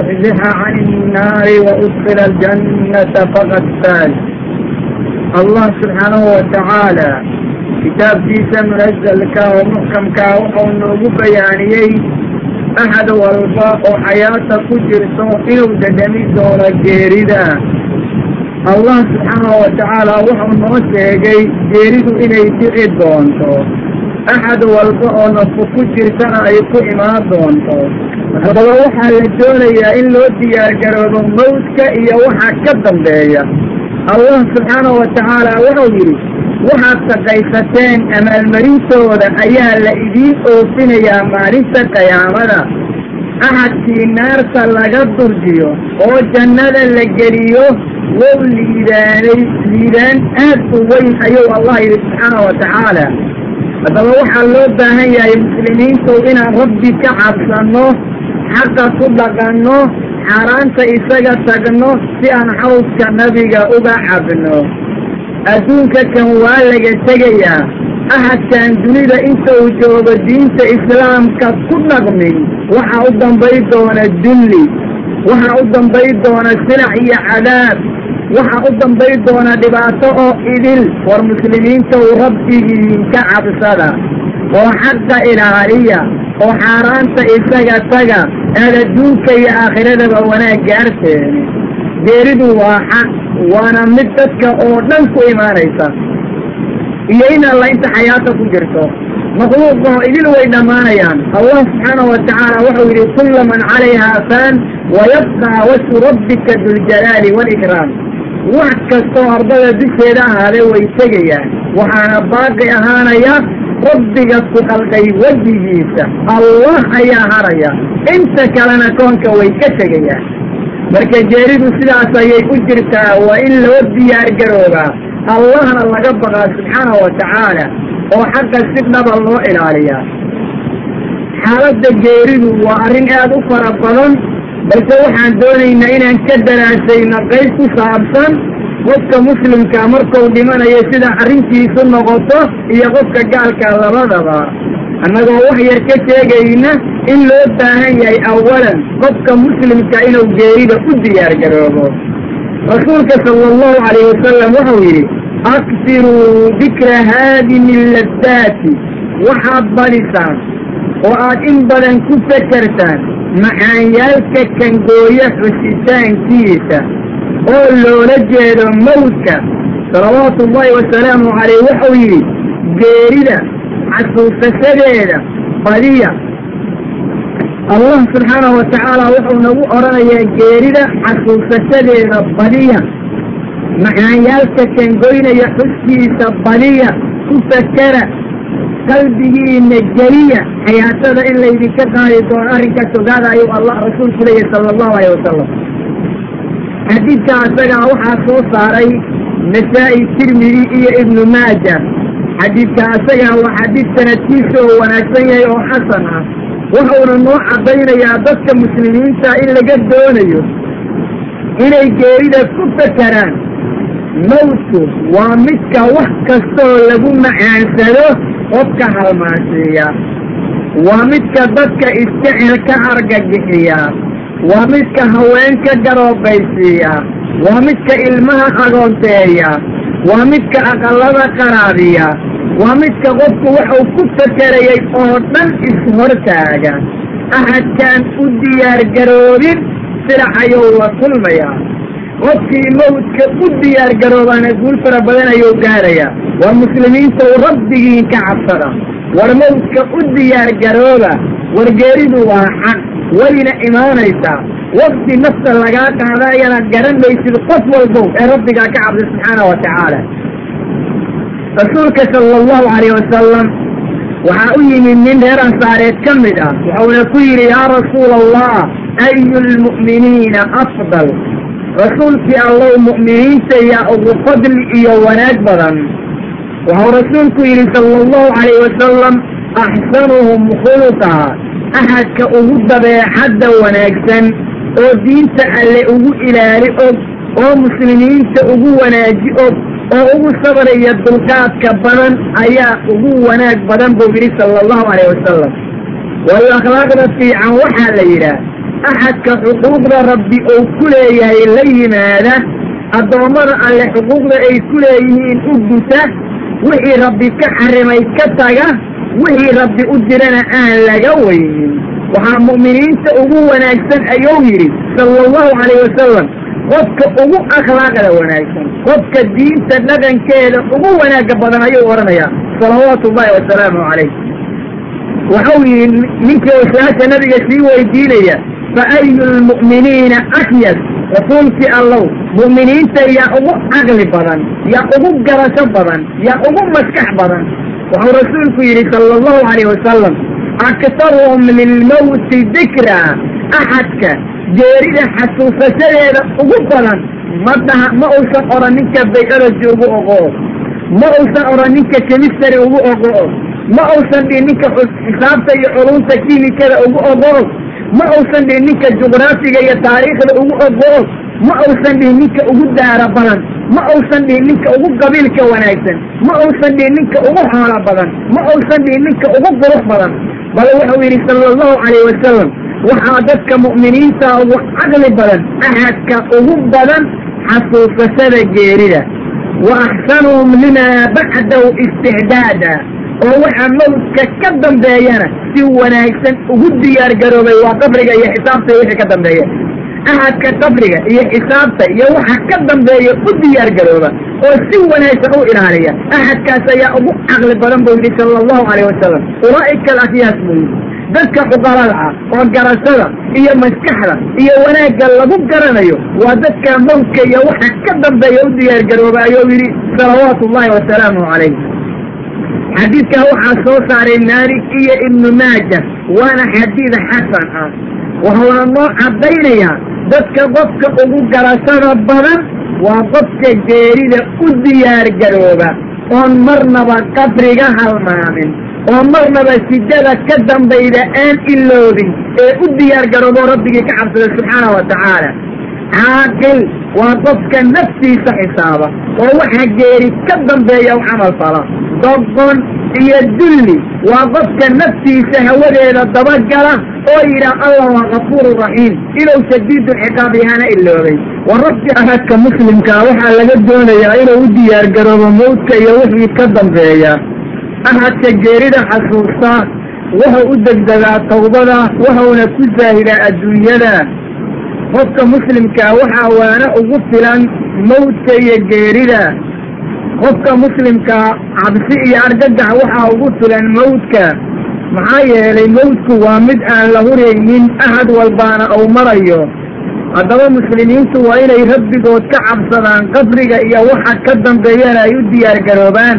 زحزح عن النار وأدخل الجنة فقد فاز الله سبحانه وتعالى kitaabkiisa munazalka oo muxkamkaa wuxuu noogu bayaaniyey axad walba oo xayaata ku jirto inuu dhadhami doono geerida allah subxaanahu watacaala wuxuu noo sheegay geeridu inay dhici doonto axad walba oo nafku ku jirtana ay ku imaan doonto. Haddaba waxaa la doonayaa in loo diyaargaroobo mawdka iyo waxa ka dambeeya. Allah subxaanahu watacaala wuxuu yidhi waxaad shaqaysateen amaalmarintooda ayaa la idiin oofinayaa maalinta qiyaamada. Axadkii naarta laga durjiyo oo jannada la geliyo wow liidaanay liidaan aad u weyn ayuu allah yidhi subxaanahu watacaala haddaba waxaa loo baahan yahay muslimiintu inaan rabbi ka cabsanno xaqa ku dhaqanno xaaraanta isaga tagno si aan xawska nabiga uga cabno. Adduunka kan waa laga tegayaa. Axadkan dunida inta uu joogo diinta islaamka ku dhaqmin waxaa u dambay doona dulli waxaa u dambay doona silac iyo cadaab waxaa u dambay doona dhibaato oo idil war muslimiinta uu rabbigiinka cabsada. Oo xaqa ilaaliya oo xaaraanta isaga taga aad adduunka iyo aakhiradaba wanaag gaarteeni. Geeridu waa xaq waana mid dadka oo dhan ku imaanaysa. Iyo in alla inta xayaata ku jirto. Makhluuqaho idil way dhammaanayaan. Allah subxaanahu watacaala wuxuu yidhi kulla man calayhaa faan wayabqaa washu rabbika duljalaali waalikraam wax kastoo ardada dusheeda ahaaday way tegayaan. Waxaana baaqi ahaanaya rabbiga ku khalqay wejigiisa allah ayaa haraya. Inta kalena koonka way ka tegayaan. Marka geeridu sidaas ayay u jirtaa waa in loo diyaar garoobaa allahna laga baqaa subxaanahu watacaala oo xaqa si dhaba loo ilaaliyaa. Xaaladda geeridu waa arrin aad u fara badan balse waxaan doonaynaa inaan ka daraasayno qayb ku saabsan qofka muslimka markuu dhimanayo sida arrintiisu noqoto iyo qofka gaalka labadaba. Annagoo wax yar ka sheegayna in loo baahan yahay awalan qofka muslimka inuu geerida u diyaar garoobo. Rasuulka sala allahu calayh wasalam wuxuu yidhi aksiruu dikra haadimi laddaati waxaad badisaan oo aad in badan ku fekertaan macaanyaalka kangooyo xusitaankiisa oo loola jeedo mawdka salawaatu ullahi wasalaamu calayh wuxuu yidhi geerida xasuusasadeeda badiya. Allah subxaanahu watacaala wuxuu nagu odhanayaa geerida xasuusasadeeda badiya. Macaanyaalka kangoynaya xuskiisa badiya. Ku fakera qalbigiina geliya xayaatada in laydinka qaadi doono arrinkaas ogaada ayuu allah rasuulku leeyahy sala allahu alayh wasalam xadiidka asagaa waxaa soo saaray nasaa-i tirmidi iyo ibnu maaja. Xadiidka asagaa waa xadiid sanadkiisa oo wanaagsan yahay oo xasan ah. Wuxuuna noo caddaynayaa dadka muslimiinta in laga doonayo inay geerida ku fakeraan mawdku waa midka wax kastaoo lagu macaansado qofka halmaansiiya waa midka dadka isjecel ka argagixiya. Waa midka haweenka garoobaysiiya waa midka ilmaha agoonteeya. Waa midka aqallada qaraabiya waa midka qofku wuxuu ku fakerayay oo dhan is-hortaaga axadkaan u diyaargaroobin silax ayuu la kulmayaa. Qofkii mawdka u diyaargaroobaana guul fara badan ayuu gaarayaa waa muslimiinta u rabbigiin ka cabsada war mawdka u diyaargarooba wargeeridu waa xaq wayna imaanaysaa waqti nafta lagaa qaada ayana garan qof walbow ee rabbigaa ka cabsa subxaana wa tacaala rasuulka sala allahu calayh wasalam waxaa u yimid nin reer ansaareed ka mid ah wuxuuna ku yidhi yaa rasuula allah ayu lmu'miniina afdal rasuulkii allow mu'miniinta yaa ugu fadli iyo wanaag badan wuxuu rasuulku yidhi sala allahu calayh wasalam axsanuhum khuluqaa axadka ugu dabeecadda wanaagsan oo diinta alle ugu ilaali og oo muslimiinta ugu wanaaji og oo ugu sabraya dulqaadka badan ayaa ugu wanaag badan buu yidhi sala allahu calayh wasalam waayo akhlaaqda fiican waxaa la yidhaah axadka xuquuqda rabbi uu ku leeyahay la yimaada addoommada alle xuquuqda ay ku leeyihiin u guta wixii rabbi ka xarimay ka taga wixii rabbi u dirana aan laga weynin. Waxaa mu'miniinta ugu wanaagsan ayuu yidhi sala allahu calayh wasalam qofka ugu akhlaaqda wanaagsan qofka diinta dhaqankeeda ugu wanaagga badan ayuu odhanayaa salawaatu ullahi wasalaamu calayh waxau yidhi ninkii wasaasha nabiga sii weydiinaya fa ayu lmu'miniina akyas rasuulkii allow mu'miniinta yaa ugu caqli badan yaa ugu garasho badan yaa ugu maskax badan. Wuxuu rasuulku yidhi sala allahu calayh wasalam aktaruhum lilmawti dikraa axadka geerida xasuusashadeeda ugu badan. Ma dhaha ma uusan odhan ninka bayology ugu oqoo ma uusan odhan ninka chemistry ugu oqoo ma uusan dhihin ninka xisaabta iyo culumta kiimikada ugu oqoo ma uusan dhihin ninka juqraafiga iyo taariikhda ugu oqoo ma uusan dhihin ninka ugu daara badan. Ma uusan dhihin ninka ugu qabiilka wanaagsan. Ma uusan dhihin ninka ugu xoolo badan. Ma uusan dhihin ninka ugu qurux badan. Bal wuxuu yidhi sala allahu calayh wasalam waxaa dadka mu'miniinta ugu caqli badan axadka ugu badan xasuusashada geerida. Wa axsanuhum limaa bacdahu isticdaada oo waxa mawdka ka dambeeyana si wanaagsan ugu diyaar garoobay waa qabriga iyo xisaabta iyo wixii ka dambeeya. Axadka qabriga iyo xisaabta iyo waxa ka dambeeya u diyaar garooba oo si wanaagsan u ilaaliya axadkaas ayaa ugu caqli badan buu yidhi sala allahu calayh wasalam ulaa'ika alakyaas buu yidhi. Dadka cuqalada ah oo garashada iyo maskaxda iyo wanaagga lagu garanayo waa dadka mawdka iyo waxa ka dambeeya u diyaar garooba ayuu yidhi salawaatu ullahi wasalaamu calayh xadiidkaa waxaa soo saaray maalik iyo ibnu maaja waana xadiid xasan ah. Wuxuuna noo caddaynayaa dadka qofka ugu garashada badan waa qofka geerida u diyaar garooba oon marnaba qabriga halmaamin oo marnaba sijada ka dambayda aan iloobin ee u diyaar garoobo rabbigii ka cabsada subxaana wa tacaala caaqil waa qofka naftiisa xisaaba oo waxa geeri ka dambeeya u camal fala. Doqon iyo dulli waa qofka naftiisa hawadeeda dabagala oo yidhaah allah waa kafuuru raxiim inuu shadiidu ciqaab yahana iloobay. Wa rabbi ahadka muslimkaa waxaa laga doonayaa inuu u diyaar garoobo mawdka iyo wixii ka dambeeya. Ahadka geerida xasuusta wuxuu u degdegaa tawbada wuxuuna ku saahidaa adduunyada qofka muslimkaa waxaa waana ugu filan mawdka iyo geerida. Qofka muslimkaa cabsi iyo argagax waxaa ugu filan mawdka maxaa yeelay mawdku waa mid aan la huraynin ahad walbaana uu marayo. Haddaba muslimiintu waa inay rabbigood ka cabsadaan qabriga iyo waxa ka dambeeyana ay u diyaar garoobaan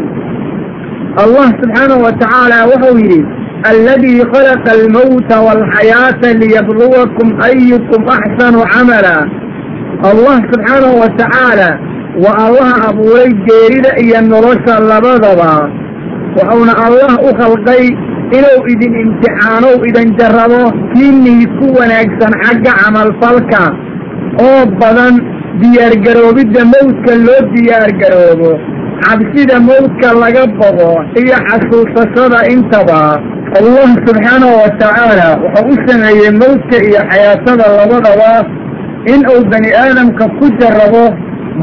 allah subxaanahu wa tacaala wuxuu yidhi alladii khalaqa almawta waalxayaata liyabluwakum ayukum axsanu camala allah subxaanahu wa tacaala waa allaha abuuray geerida iyo nolosha labadaba wuxuuna allah u khalqay inuu idin imtixaanow idin jarrabo kiinii ku wanaagsan xagga camalfalka oo badan diyaargaroobidda mawdka loo diyaargaroobo cabsida mawdka laga bogo iyo xasuusashada intaba allah subxaanahu wa tacaala wuxuu u sameeyey mawdka iyo xayaatada labadaba in uu bani aadamka ku jarrabo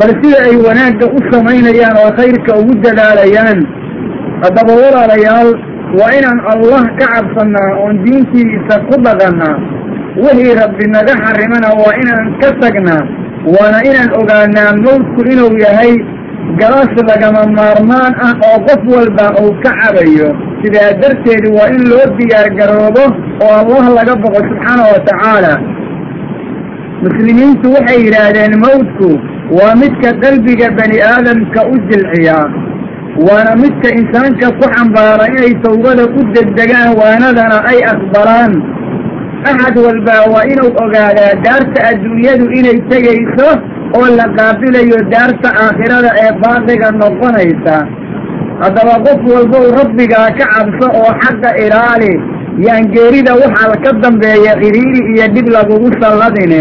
bal sida ay wanaagga u samaynayaan oo khayrka ugu dadaalayaan. Haddaba walaalayaal waa inaan allah ka cabsannaa oon diintiisa ku dhaqannaa. Wixii rabbi naga xarrimana waa inaan ka tagnaa waana inaan ogaanaa mawdku inuu yahay galaas lagama maarmaan ah oo qof walba uu ka cabayo sidaa darteed waa in loo diyaar garoobo oo allah laga boqo subxaana wa tacaala. Muslimiintu waxay yidhaahdeen mawdku waa midka qalbiga bani aadamka u jilciya waana midka insaanka ku xambaara inay tawbada u degdegaan waanadana ay aqbalaan. Axad walbaa waa inuu ogaadaa daarta adduunyadu inay tegayso oo la qaabilayo daarta aakhirada ee baaqiga noqonaysa. Haddaba qof walbow rabbigaa ka cabso oo xagga ilaali yaan geerida waxaa ka dambeeya cidhiiri iyo dhib lagugu salladine.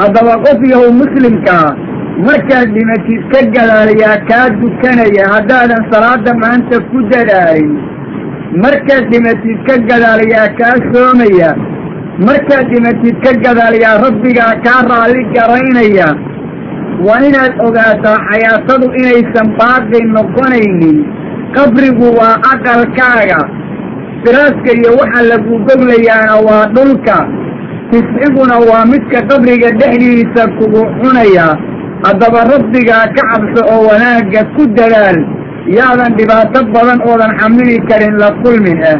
Haddaba qof yahow muslimkaa markaad dhimatid ka gadaalayaa kaa dukanaya haddaadan salaada maanta ku dadaalin. Markaad dhimatid ka gadaalayaa kaa soomaya markaad dhimatid ka gadaal yaa rabbigaa kaa raalli garaynaya. Waa inaad ogaataa xayaatadu inaysan baaqi noqonaynin. Qabrigu waa aqalkaaga. Firaaska iyo waxa lagu goglayaana waa dhulka. Tisciguna waa midka qabriga dhexdiisa kugu cunaya. Haddaba rabbigaa ka cabso oo wanaagga ku dadaal. Yaadan dhibaato badan oodan xamili karin la kulmin ah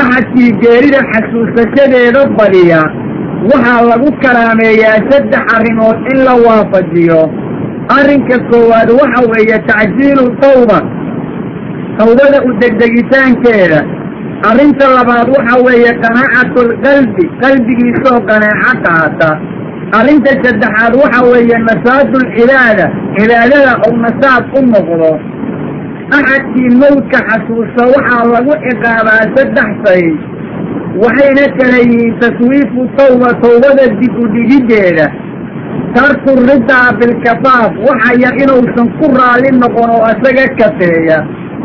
axadkii geerida xasuusashadeeda badiya waxaa lagu karaameeyaa saddex arrimood in la waafajiyo. Arrinka koowaad waxa weeye tacjiilu tawba tawbada u degdegitaankeeda. Arrinta labaad waxa weeye qanaacatlqalbi qalbigiisoo qanaaco qaata. Arrinta saddexaad waxa weeye nasaadulcibaada cibaadada ou nasaad u noqdo axadkii mawdka xasuusta waxaa lagu ciqaabaa saddex say waxayna kala yihiin taswiifu tawba tawbada dib u dhigiddeeda tarku ridaa bilkafaaf waxa yar inuusan ku raalli noqon oo isaga kafeeya.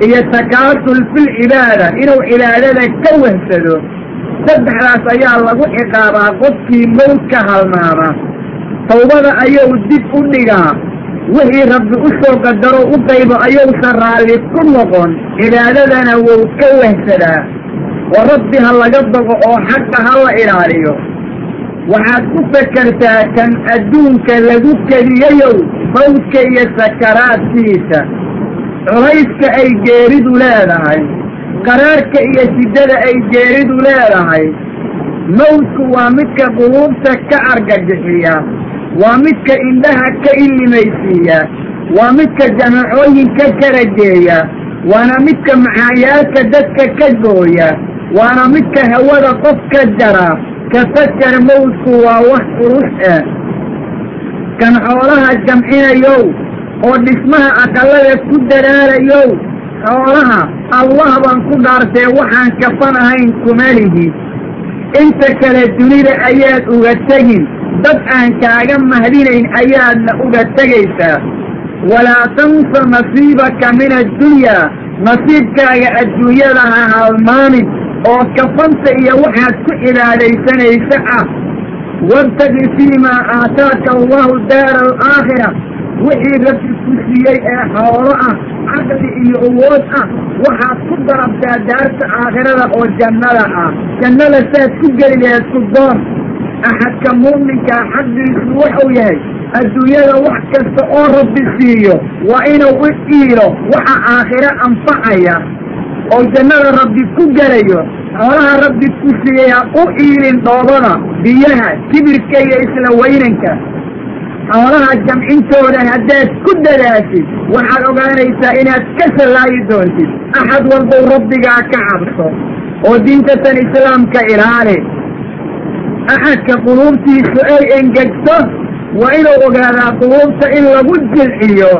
Iyo takaasul filcibaada inuu cibaadada ka wehsado saddexdaas ayaa lagu ciqaabaa qofkii mawdka halmaama. Tawbada ayuu dib u dhigaa wixii rabbi u soo qadaro u qaybo ayuusan raalli ku noqon cibaadadana wuu ka wehsadaa wa rabbi ha laga bogo oo xaqa ha la ilaaliyo waxaad ku fakertaa kan adduunka lagu keliyayow mawdka iyo sakaraadkiisa culayska ay geeridu leedahay qaraarka iyo shiddada ay geeridu leedahay mawdku waa midka quluubta ka argagixiya waa midka indhaha ka illimaysiiya waa midka jamacooyinka karageeya waana midka maxaayaalka dadka ka gooya waana midka hawada qof ka jara ka fakar mawdku waa wax culus ah kan xoolaha jamcinayow oo dhismaha aqallada ku dadaalayow xoolaha allah baan ku dhaartee waxaan kafan ahayn kuma lihi inta kale dunida ayaad uga tegin dad aan kaaga mahdinayn ayaadna uga tegaysaa. Walaa tansa nasiibaka min addunyaa nasiibkaaga adduunyada ha halmaamin oo kafanta iyo waxaad ku cibaadaysanaysa ah. Wabtagi fiimaa aataaka allahu daara alaakhira wixii rabbi ku siiyey ee xoolo ah caqli iyo awood ah waxaad ku darabtaa daarta aakhirada oo jannada ah. Jannada saad ku geli laheed ku doon axadka muuminkaa xaqiisu wuxuu yahay adduunyada wax kasta oo rabbi siiyo waa inuu u iilo waxa aakhiro anfacaya oo jannada rabbi ku gelayo xoolaha rabbi ku siiyey ha u iilin dhoobada biyaha kibirka iyo isla weynanka xoolaha jamcintooda haddaad ku dadaashid waxaad ogaanaysaa inaad ka sallaayi doontid axad walbow rabbigaa ka cabso oo diintatan islaamka ilaali axadka quluubtiisu ay engegto waa inuu ogaadaa quluubta in lagu jilciyo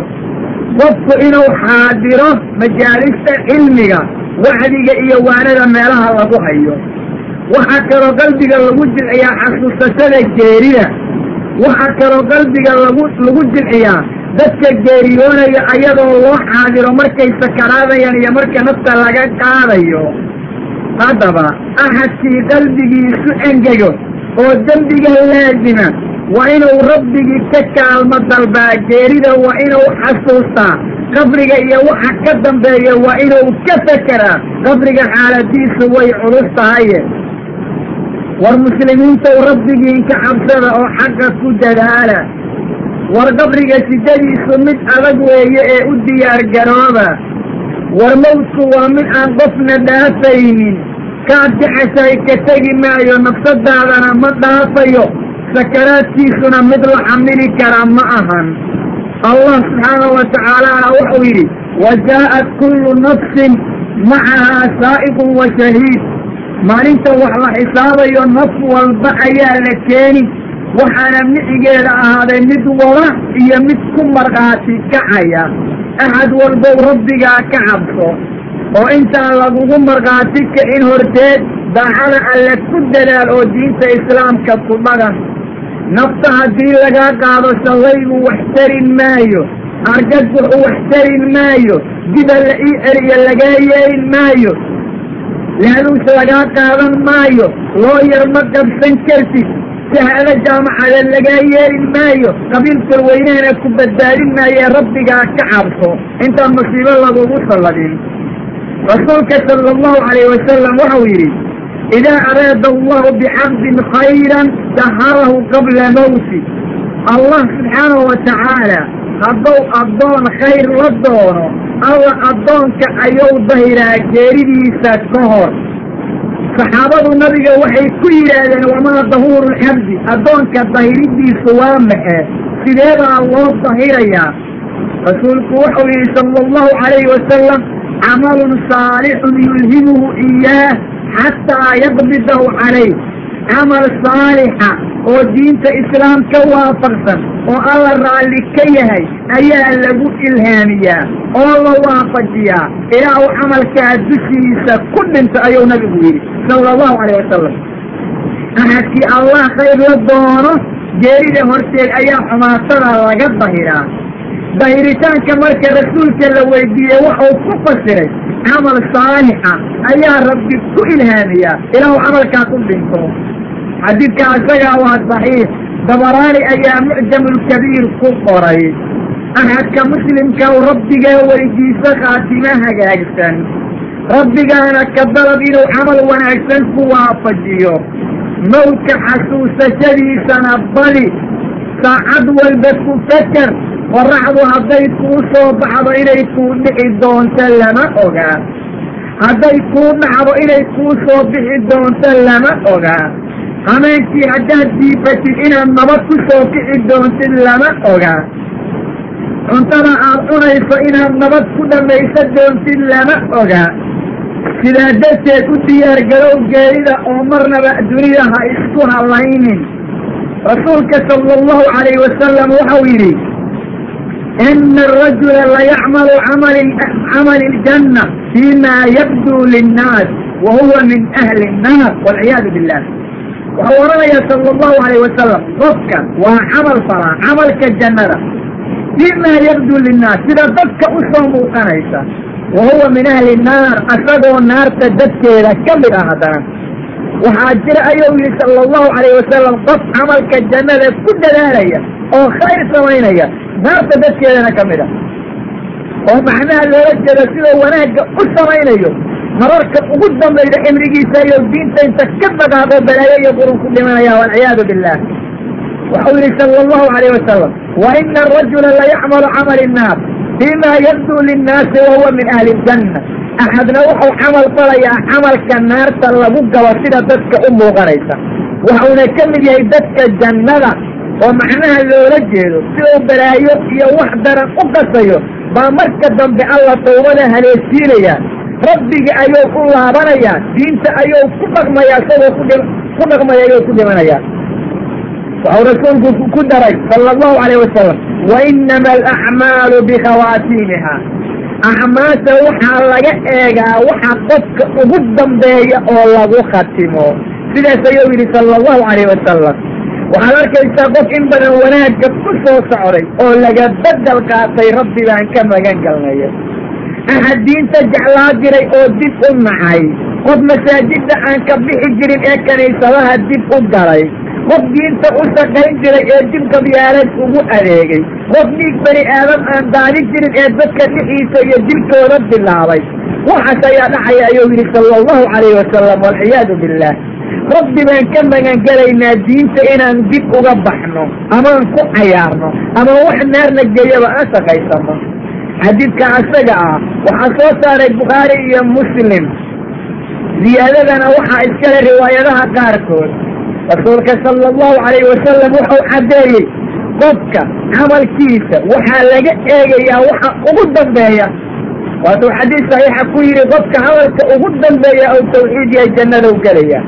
qofku inuu xaadiro majaalista cilmiga wacdiga iyo waanada meelaha lagu hayo waxaa kaloo qalbiga lagu jilciyaa xasuusashada geerida waxaa kaloo qalbiga lagu lagu jilciyaa dadka geeriyoonaya ayadoo loo xaadiro markay sakaraadayaan iyo marka nafta laga qaadayo haddaba axadkii qalbigiisu engego oo dembiga laazima. Waa inuu rabbigii ka kaalmo dalbaa geerida waa inuu xasuustaa. Qabriga iyo waxa ka dambeeya waa inuu ka fekeraa. Qabriga xaaladiisu way culus tahaye. War muslimiintow rabbigiin ka cabsada oo xaqa ku dadaala. War qabriga sidadiisu mid adag weeye ee u diyaar garooba war mawdku waa mid aan qofna dhaafaynin kaad jexeshay ka tegi maayo nafsadaadana ma dhaafayo. Sakaraadkiisuna mid la xamili kara ma ahan. Allah subxaanahu wa tacaalaana wuxuu yidhi wa jaa'at kullu nafsin macahaa saa'iqun wa shahiid. Maalinta wax la xisaabayo naf walba ayaa la keeni. Waxaana micigeeda ahaaday mid wada iyo mid ku markhaati kacaya. Axad walbow rabbigaa ka cabso oo intaan lagugu markhaati kicin horteed daacada alle ku dadaal oo diinta islaamka ku dhagan nafta haddii lagaa qaado shallaygu wax tarin maayo argagaxu wax tarin maayo diba la ii celiyo lagaa yeelin maayo. Laaluus lagaa qaadan maayo loo yar ma qabsan kartid. Shahaado jaamacada lagaa yeeli maayo qabiilkal weynahana ku badbaadin maaye rabbigaa ka cabso. Intaan masiibo lagugu salladin rasuulka sala allahu calayh wasalam waxau yidhi idaa araada allahu bicabdin khayran daharahu qabla mawti allah subxaanahu wa tacaala addoon khayr la doono alla addoonka ayuu dahiraa geeridiisa ka hor saxaabadu nabiga waxay ku yidhaahdeen wamaa dahuuru lcabdi addoonka dahiridiisu waa maxe sideedaa loo dahirayaa rasuulku wuxuu yidhi sala allahu calayhi wasalam camalun saalixun yulhimuhu iyaah xataa yaqbidahu calayh camal saalixa oo diinta islaamka waafaqsan oo alla raalli ka yahay ayaa lagu ilhaamiyaa oo la waafajiyaa ilaa uu camalkaa dushiisa ku dhinto ayuu nabigu yidhi sala allahu calayh wasalam axadkii allah khayr la doono geerida horteed ayaa xumaatada laga dahiraa dahiritaanka marka rasuulka la weydiiyey waxau ku fasiray camal saalixa ayaa rabbi ku ilhaamiyaa ilaa uu camalkaa ku dhinto. Xadiidka isagaa waa saxiix. Dabaraani ayaa mucjamulkabiir ku qoray. Axadka muslimka u rabbigaa weydiiso khaatimo hagaagsan. Rabbigaana ka dalab inuu camal wanaagsan ku waafajiyo. Mawdka xasuusashadiisana badi saacad walba ku faker qoraxdu hadday kuu soo baxdo inay kuu dhici doonto lama ogaa hadday kuu dhacdo inay kuu soo bixi doonto lama ogaa hameenkii haddaad diifatid inaad nabad ku soo doontid lama ogaa cuntada aad cunayso inaad nabad ku dhammaysan doontid lama ogaa sidaa darteed u diyaargarow geerida oo marnaba dunida ha isku hallaynin rasuulka sala allahu calayh wasalam waxau yidhi ina arajula layacmalu camali iljanna fima yabduu linnaas wa huwa min ahli nnaar walciyaadu billah waxau odhanayaa sala allahu alayh wasalam qofka waa camal falaa camalka jannada fima yabduu linnaas sida dadka u soo muuqanaysa wa huwa min ahli naar asagoo naarta waxaa jira ayuu yihi sala allahu calayh wasalam qof camalka jannada ku dadaalaya oo khayr samaynaya naarta dadkeedana ka mid ah oo macnaha loola jeedo sidoo wanaagga u samaynayo mararka ugu dambayda cimrigiisa iyo diinta inta ka dhaqaaqo balaayo iyo qurun ku dhimanaya walciyaadu billah. Waxau yihi sala allahu calayh wasalam wa ina arajula layacmalu camali innaar fima yabduu linnaasi wahuwa min ahli iljanna axadna wuxuu camal falayaa camalka naarta lagu gabo sida dadka u muuqanaysa. Waxuuna ka mid yahay dadka jannada oo macnaha loola jeedo siduu balaayo iyo wax daran u qasayo baa marka dambe alla tawbada haleesiinaya rabbigi ayuu ku laabanayaa diinta ayuu ku dhaqmayaa isagoo ku dhaqmaya ayuu ku dhimanayaa. Waxau rasuulku ku daray sala allahu calayh wasalam wa inama alacmaalu bikhawaatiimiha acmaasha waxaa laga eegaa waxa qofka ugu dambeeya oo lagu khatimo. Sidaas ayuu yidhi sala allahu calayh wasalam waxaad arkaysaa qof in badan wanaagga ku soo socday oo laga bedel qaatay rabbi baan ka magan galnaya axad diinta jeclaa jiray oo dib u nacay. Qof masaajidda aan ka bixi jirin ee kiniisadaha dib u galay qof diinta u shaqayn jiray ee dib qabyaalad ugu adeegay. Qof dhiig bani aadam aan daadin jirin ee dadka dhixiisa iyo dilkooda bilaabay. Waxaas ayaa dhacaya ayuu yidhi sala allahu calayhi wasalam walciyaadu billah rabbi baan ka magan gelaynaa diinta inaan dib uga baxno amaan ku cayaarno ama wax naarna geeyaba aan shaqaysano. Xadiidka asaga ah waxaa soo saaray bukhaari iyo muslim. Ziyaadadana waxaa iskale riwaayadaha qaarkood rasuulka sala allahu calayhi wasalam wuxuu caddeeyey qofka camalkiisa waxaa laga eegayaa waxa ugu dambeeya. Waatuu xadiis saxiixa ku yidhi qofka camalka ugu dambeeya ou tawxiid yahay jannadow gelaya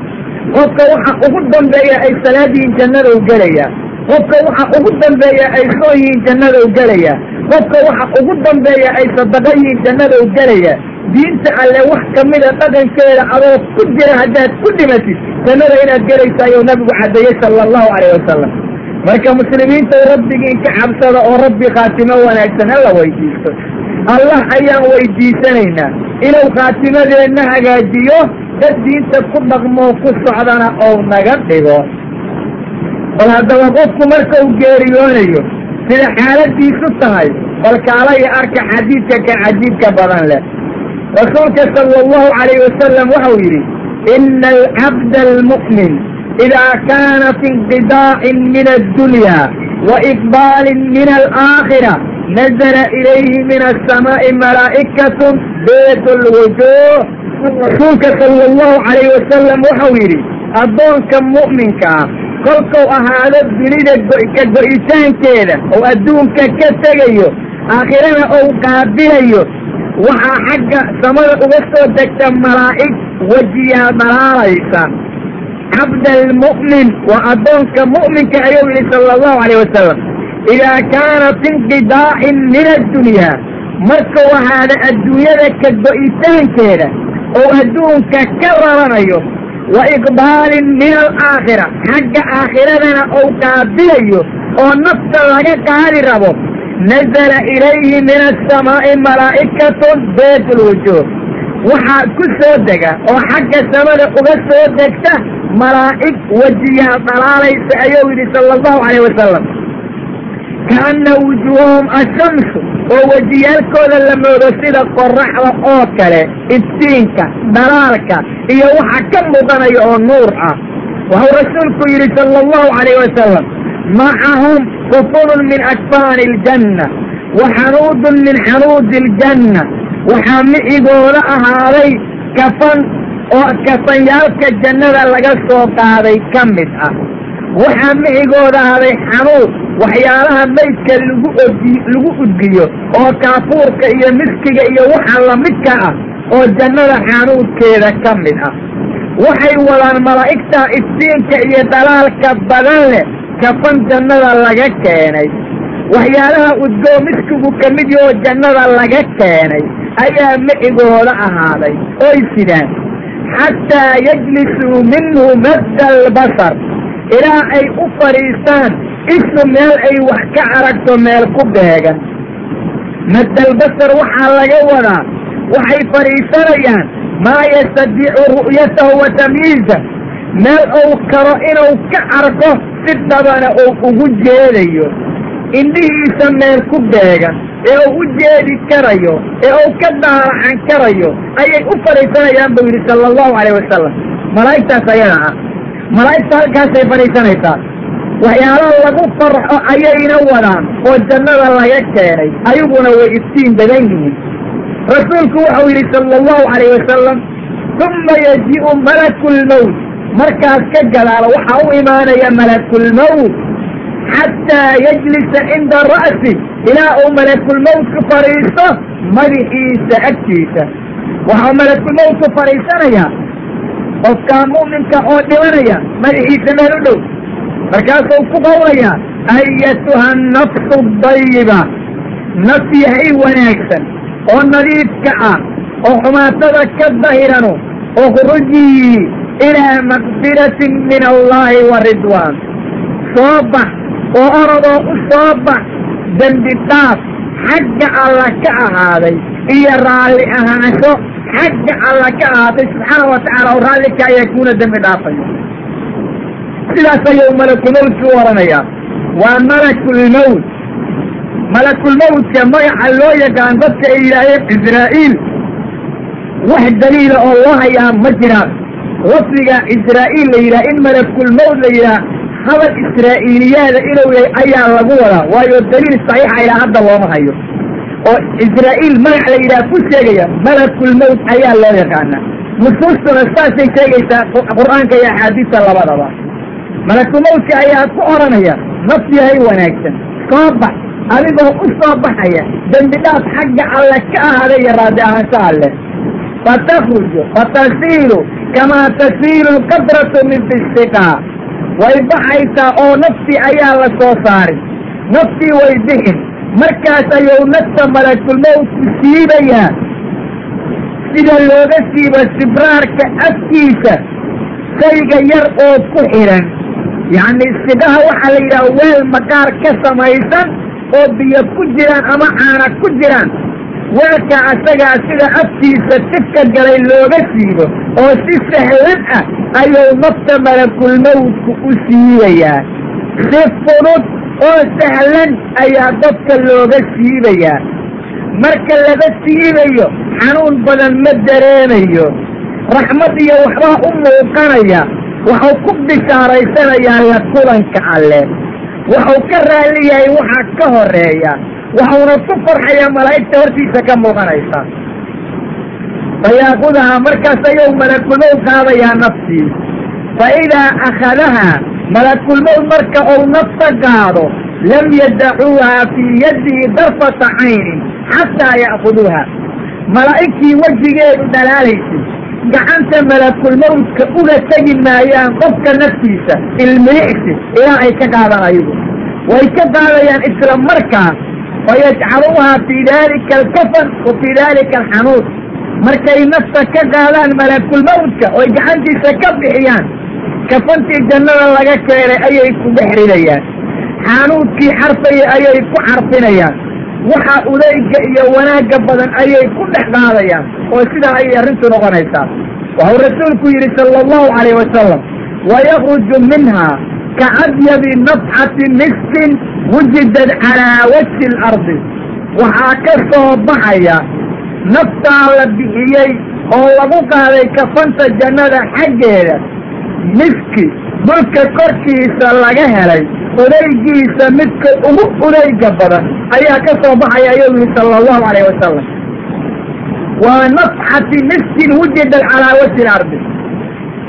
qofka waxa ugu dambeeya ay salaad yihiin jannadow gelaya qofka waxa ugu dambeeya ay soon yihiin jannadow gelaya qofka waxa ugu dambeeya ay sadaqa yihiin jannadow gelaya diinta alle wax kamida dhaqankeeda adoo ku jira haddaad ku dhimatid jannada inaad gelaysa ayuu nabigu caddeeyey sala allahu calayh wasalam marka muslimiinta rabbigiin ka cabsada oo rabbi khaatimo wanaagsan hala weydiisto. Allah ayaan weydiisanaynaa. Inuu khaatimadeenna hagaajiyo dad diinta ku dhaqmoo ku socdana ou naga dhigo. Bal haddaba qofku marka uu geeriyoonayo sida xaaladiisu tahay bal kaalaya arka xadiidka ka cajiibka badan leh. Rasuulka sala allahu calayh wasalam waxau yidhi idaa kaana fi inqidaacin min addunya wa iqbaalin min alaakhira nazla ilayhi min asamaa'i malaa'ikatun beet lwujuuh rasuulka sala allahu calayh wasalam waxau yidhi addoonka mu'minka ah kolkuu ahaado dunida ka go'itaankeeda oo adduunka ka tegayo aakhirana ou qaabilayo waxaa xagga samada uga soo degta malaa'ig wejiyaa dhalaalaysa cabda almu'min waa addoonka mu'minka ayuu yidhi sala allahu calayh wasalam idaa kaana fi inqidaacin min addunyaa markuu ahaada adduunyada ka go'itaankeeda oo adduunka ka raranayo wa iqbaalin min alaakhira xagga aakhiradana ou qaabilayo oo nafta laga qaadi rabo. Nazala ilayhi min asamaa'i malaa'ikatun beet lwujuuh waxaa ku soo dega oo xagga samada uga soo degta malaa'ig wejiyaa dhalaalaysa ayuu yidhi sala allahu calayh wasalam kaana wujuuhahum ashamsu oo wejiyaalkooda la moodo sida qoraxda oo kale iftiinka dhalaalka iyo waxa ka muuqanaya oo nuur ah. Waxuu rasuulku yidhi sala allahu calayh wasalam macahum kufunun min akfaani aljanna wa xanuudun min xanuudi aljanna waxaa micigooda ahaaday kafan oo kafanyaalka jannada laga soo qaaday ka mid ah. Waxaa micigooda ahaaday xanuud waxyaalaha maydka lagu odi lagu udgiyo oo kaafuurka iyo miskiga iyo waxa lamidka ah oo jannada xanuudkeeda ka mid ah. Waxay wadaan malaa'igta iftiinka iyo dhalaalka badan leh kafan jannada laga keenay. Waxyaalaha udgoo miskigu ka mid yahoo jannada laga keenay ayaa micigooda ahaaday. Oy sidaan xataa yajlisuu minhu madda albasar ilaa ay u fadhiistaan ishu meel ay wax ka aragto meel ku beegan. Maddalbasar waxaa laga wadaa waxay fadhiisanayaan maa yastadiicu ru'yatahu wa tamyiiza meel uu karo inuu ka arko si dhabana uu ugu jeedayo. Indhihiisa meel ku beegan ee uu u jeedi karayo ee uu ka daaracan karayo ayay u fadhiisanayaan buu yidhi sala allahu calayh wasalam malaa'igtaas ayada ah. Malaa'igta halkaasay fadhiisanaysaa waxyaalaha lagu farxo ayayna wadaan oo jannada laga keenay ayaguna way iftiin badan yihiin. Rasuulku waxau yidhi sala allahu calayh wasalam uma yaji'u malakulmawt markaas ka gadaala waxaa u imaanaya malakulmawt xataa yajlisa cinda ra'si ilaa uu malakulmawtku fadhiisto madaxiisa agtiisa waxau malakulmawtku fadhiisanayaa qofkaa mu'minka oo dhimanaya madaxiisa meel u dhow markaasuu ku qawlayaa ayatuha nafsu dayiba naf yahay wanaagsan oo nadiifka ah oo xumaatada ka dahiranu ukhrujii ilaa maqfiratin min allahi wa ridwaan soo bax oo orodoo u soo bax dembi dhaaf xagga alla ka ahaaday iyo raalli ahaansho xagga alla ka ahaaday subxaana wa tacaala oo raallikaa yakuuna dembi dhaafayo sidaas ayuu u odhanayaa waa malakulmawt malakulmawtka magaca loo yaqaan dadka ay yidhaaheen israa'iil. Wax daliila oo loo hayaa ma jiraan. Lafdiga israa'iil la yidhaha in malakulmawt la yidhaha hadal israa'iiliyaada inuu yahay ayaa lagu wadaa waayo daliil saxiixa ilaa hadda looma hayo. Oo israa'iil magac la yidhaha ku sheegaya malakulmawt ayaa loo yaqaana nusuustuna saasay sheegaysaa qur'aanka iyo axaadiista labadaba. Malakulmawtka ayaa ku odhanaya naf yahay wanaagsan soo bax adigoo u soo baxaya dembi dhaaf xagga alle ka ahaaday iyo raadi ahaansho alleh fatakruju fatasiilu kamaa tasiilu lqadratu min fisiqaa way baxaysaa oo naftii ayaa la soo saarin naftii way bixin. Markaas ayuu nafta malakulmawtku siibayaa. Sida looga siiba sibraarka afkiisa shayga yar oo ku xidhan yacni sidaha waxaa la yidhaha weel maqaar ka samaysan oo biyo ku jiraan ama caana ku jiraan weelka asagaa sida afkiisa tifka galay looga siibo oo si sahlan ah ayuu nafta malakulmawdku u siibayaa. Si fudud oo sahlan ayaa dadka looga siibayaa. Marka laga siibayo xanuun badan ma dareemayo. Raxmad iyo waxbaa u muuqanaya. Waxuu ku bishaaraysanayaa la kulanka alle. Wuxuu ka raalli yahay waxaa ka horreeya waxuuna ku farxayaa malaa'igta hortiisa ka muuqanaysa. Fayaakudahaa markaas ayuu malakulmowd qaadayaa naftii. Fa idaa akhadahaa malakulmowd marka uu nafta qaado lam yadacuuhaa fii yadihi darfata caynin xataa ya'kuduuha malaa'igtii wejigeedu dhalaalaysay gacanta malakulmowdka uga tegi maayaan qofka naftiisa ilmilicsi ilaa ay ka qaadaan ayagu way ka qaadayaan isla markaa fayajcaluuhaa fii daalika alkafan wa fii daalika alxanuud markay nafta ka qaadaan malakulmowdka oy gacantiisa ka bixiyaan kafantii jannada laga keenay ayay ku dhex ridayaan xaanuudkii xarfaya ayay ku carfinayaan waxa udayga iyo wanaagga badan ayay ku dhex qaadayaan oo sidaa ayay arrintu noqonaysaa waxuu rasuulku yidhi sala allahu calayh wasalam wayakruju minha kacadyabi nafxati miskin wujidad calaa wajhi alardi waxaa ka soo baxaya naftaa la bixiyey oo lagu qaaday kafanta jannada xaggeeda miski dhulka korkiisa laga helay udaygiisa midka ugu udayga badan ayaa ka soo baxaya ayuu yihi sala allahu calayh wasalam waa nafxati miskin wujida calaa wajhi ilardi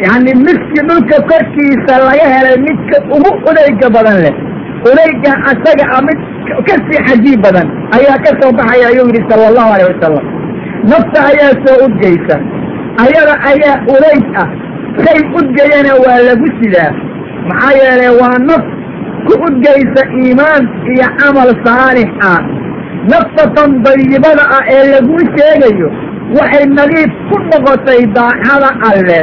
yacni miski dhulka korkiisa laga helay midka ugu udayga badan leh. Udayga asaga a mid ka sii cajiib badan ayaa ka soo baxaya ayuu yihi sala allahu alayh wasalam nafta ayaa soo udgaysa ayada ayaa udayg ah. Shay udgayana waa lagu sidaa. Maxaa yeelay waa naf ku udgaysa iimaan iyo camal saalix ah. Naftatan dayibada ah ee laguu sheegayo waxay nadiif ku noqotay daacada alle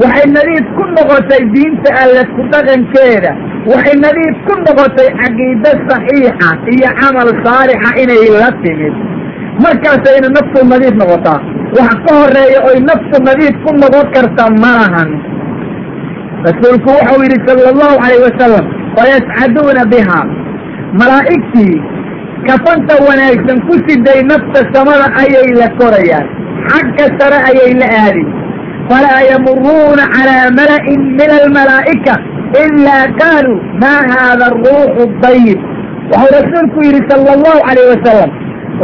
waxay nadiif ku noqotay diinta alle ku dhaqankeeda. Waxay nadiif ku noqotay caqiide saxiixa iyo camal saalixa inay la timid. Markaasayna naftu nadiif noqotaa. Wax ka horreeya oy naftu nadiif ku noqon karta ma lahan rasuulku wuxuu yidhi sala allahu calayh wasalam wayascaduuna biha. Malaa'igtii kafanta wanaagsan ku siday nafta samada ayay la korayaan. Xagga sare ayay la aadi falaa yamuruuna calaa mala'in min almalaa'ika ilaa qaaluu maa haada aruuxu dayib wuxuu rasuulku yidhi sala allahu calayh wasalam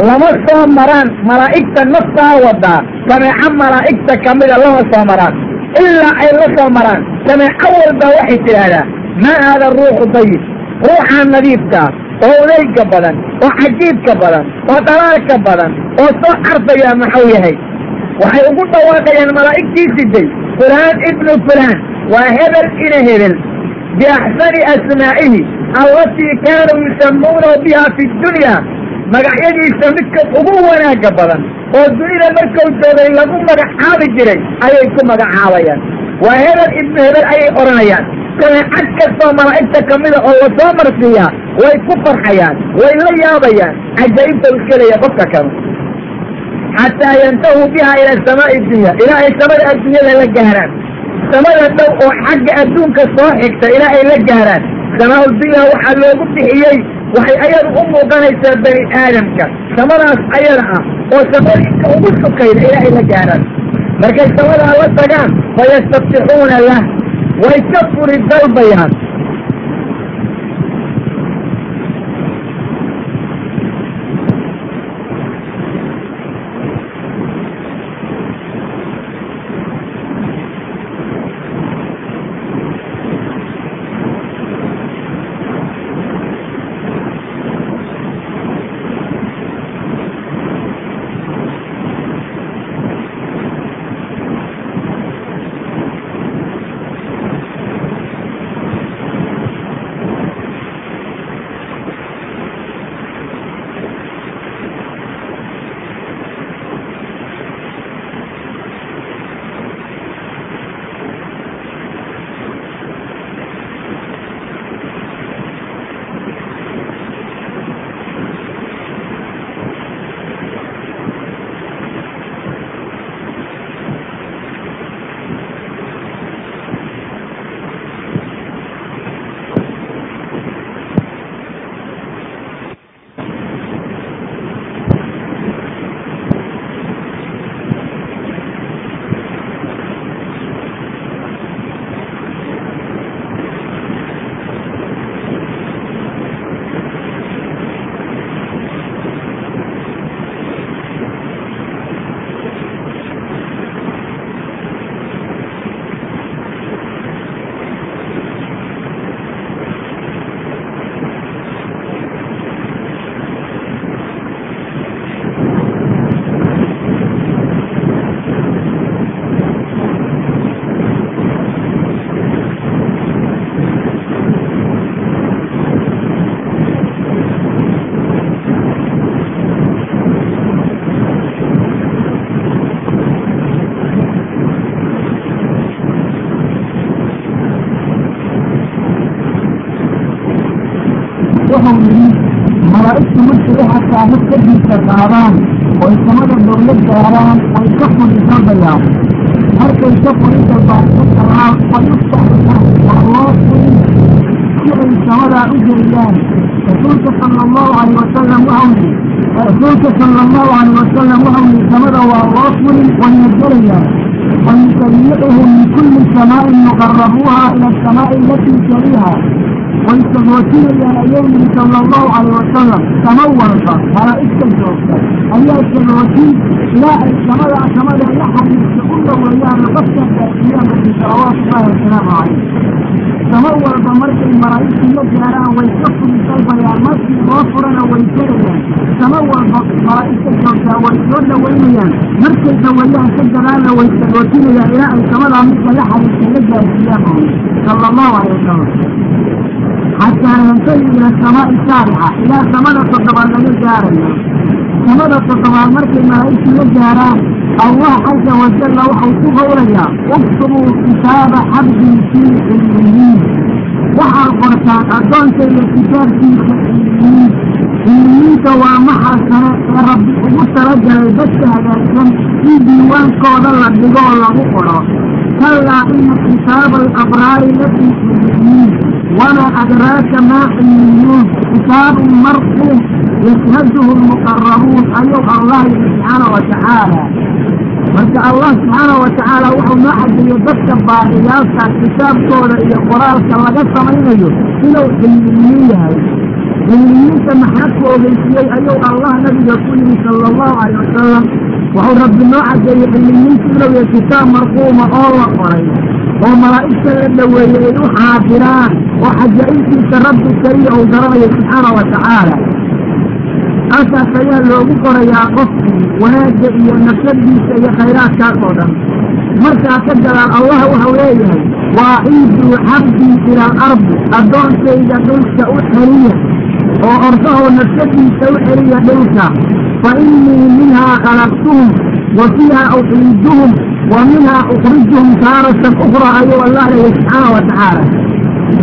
lama soo maraan malaa'igta naftaa wadaa sameeco malaa'igta kamida lama soo maraan ilaa ay la soo maraan sameeco walba waxay tidhaahdaa maa haada ruuxu dayib ruuxaa nadiifkaa oo udayga badan oo cajiibka badan oo dhalaalka badan oo soo carfayaa maxuu yahay waxay ugu dhawaaqayaan malaa'igtii siday fulaan ibnu fulaan waa hebel ina hebel. Biaxsani asmaa'ihi allatii kaanuu yusammuunahu biha fi dunya. Magacyadiisa midka ugu wanaagga badan oo dunida markuu joogay lagu magacaabi jiray ayay ku magacaabayaan waa hebel ibnu hebel ayay odhanayaan. Sameecad kastoo malaa'igta kamida oo la soo marsiiyaa way ku farxayaan way la yaabayaan. Cajaa'ibta u iskelaya qofka kanu xataa yantahuu biha ila samaa'i dunya ilaa ay samada adduunyada la gaaraan samada dhow oo xagga adduunka soo xigta ilaa ay la gaaraan samaa dunya waxaa loogu bixiyey waxay ayadu u muuqanaysaa bani aadamka samadaas ayada ah oo samadinka ugu sukayda ilaa ay la gaaraan markay samadaa la tagaan fayastaftixuuna lah way ka furi dalbayaan mid kadiisa qaadaan oy samada dawlad gaaraan oy ka fulisa dayaan markay ka fulisa baaxsataraan oy u socdaan wax si ay samadaa u geeyaan rasuulka sala allahu calay wasalam waxau rasuulka sala allahu calay wasalam waxau samada waa loo wayna gelayaan wayusabiixuhum min kulli samaain yuqarabuuha ila asamaa'i alatii jariiha way samoojinayaan ayoomihi sala allahu calay wasalam sama walba malaa'igta joogta ayaa samoojin ilaa ay samada samada la xariirta u dhaweeyaana dadka baaqiyaanaki salawaatullaahi wasalaamu calayh sama walba markay malaa'igtu la gaaraan way ka furi dalbayaan markii loo furana way jarayaan sama walba malaa'igta joogtaa way soo dhaweynayaan markay dhaweeyaan ka gadaana way samoojinayaan ilaa ay samadaa midka la xariirta la gaarsiiyaan sala allahu calay wasalam xataa yantay ilaa samaa'i saabica ilaa samada toddobaad laga gaaraya samada toddobaad markay malaa'igtu la gaaraan allah caza wajalla waxau ku howlayaa uktubuu kitaaba xabdin fii cilmiyiin waxaad qortaan addoonka iyo kitaabkiisa cilmiyiin cilmiyiinta waa maxaa sane ee rabbi ugu talagalay dadka hagaagsan in diiwaankooda la dhigoo lagu qoro kallaa ina kitaaba alabraari lafii cilmiyiin وما أدراك ما حليون كتاب مرقوم يشهده المقربون أيها الله سبحانه وتعالى marka allah subxaana wa tacaala wuxuu noo xadiyo dadka baaqiyaalka kitaabkooda iyo qoraalka laga samaynayo inuu xilmiyin yahay xilmiyiinta maxaa ku ogeysiyey ayuu allah nabiga ku yidhi sala allahu calayh wasalam wuxuu rabbi noo cadeeyey xilmiyiinta inuu yahay kitaab marquuma oo malaa'igta la dhoweeyey ay u xaadiraan oo xajaa'ibtiisa rabbi keliya uu garanayo subxaana wa tacaala. Halkaas ayaa loogu qorayaa qofkii wanaagga iyo nafsadiisa iyo khayraadkaas oo dhan. Markaa ka gadaal allah waxau leeyahay waaciiduu cabdii ila alardi addoonkayga dhulka u xeliya oo ordahoo nafsadiisa u xeliya dhulka. Fa innii minhaa khalaqtuhum minhaa ukhrijuhum taaratan ukhraa ayuu allah leeyahy subxaana wa tacaala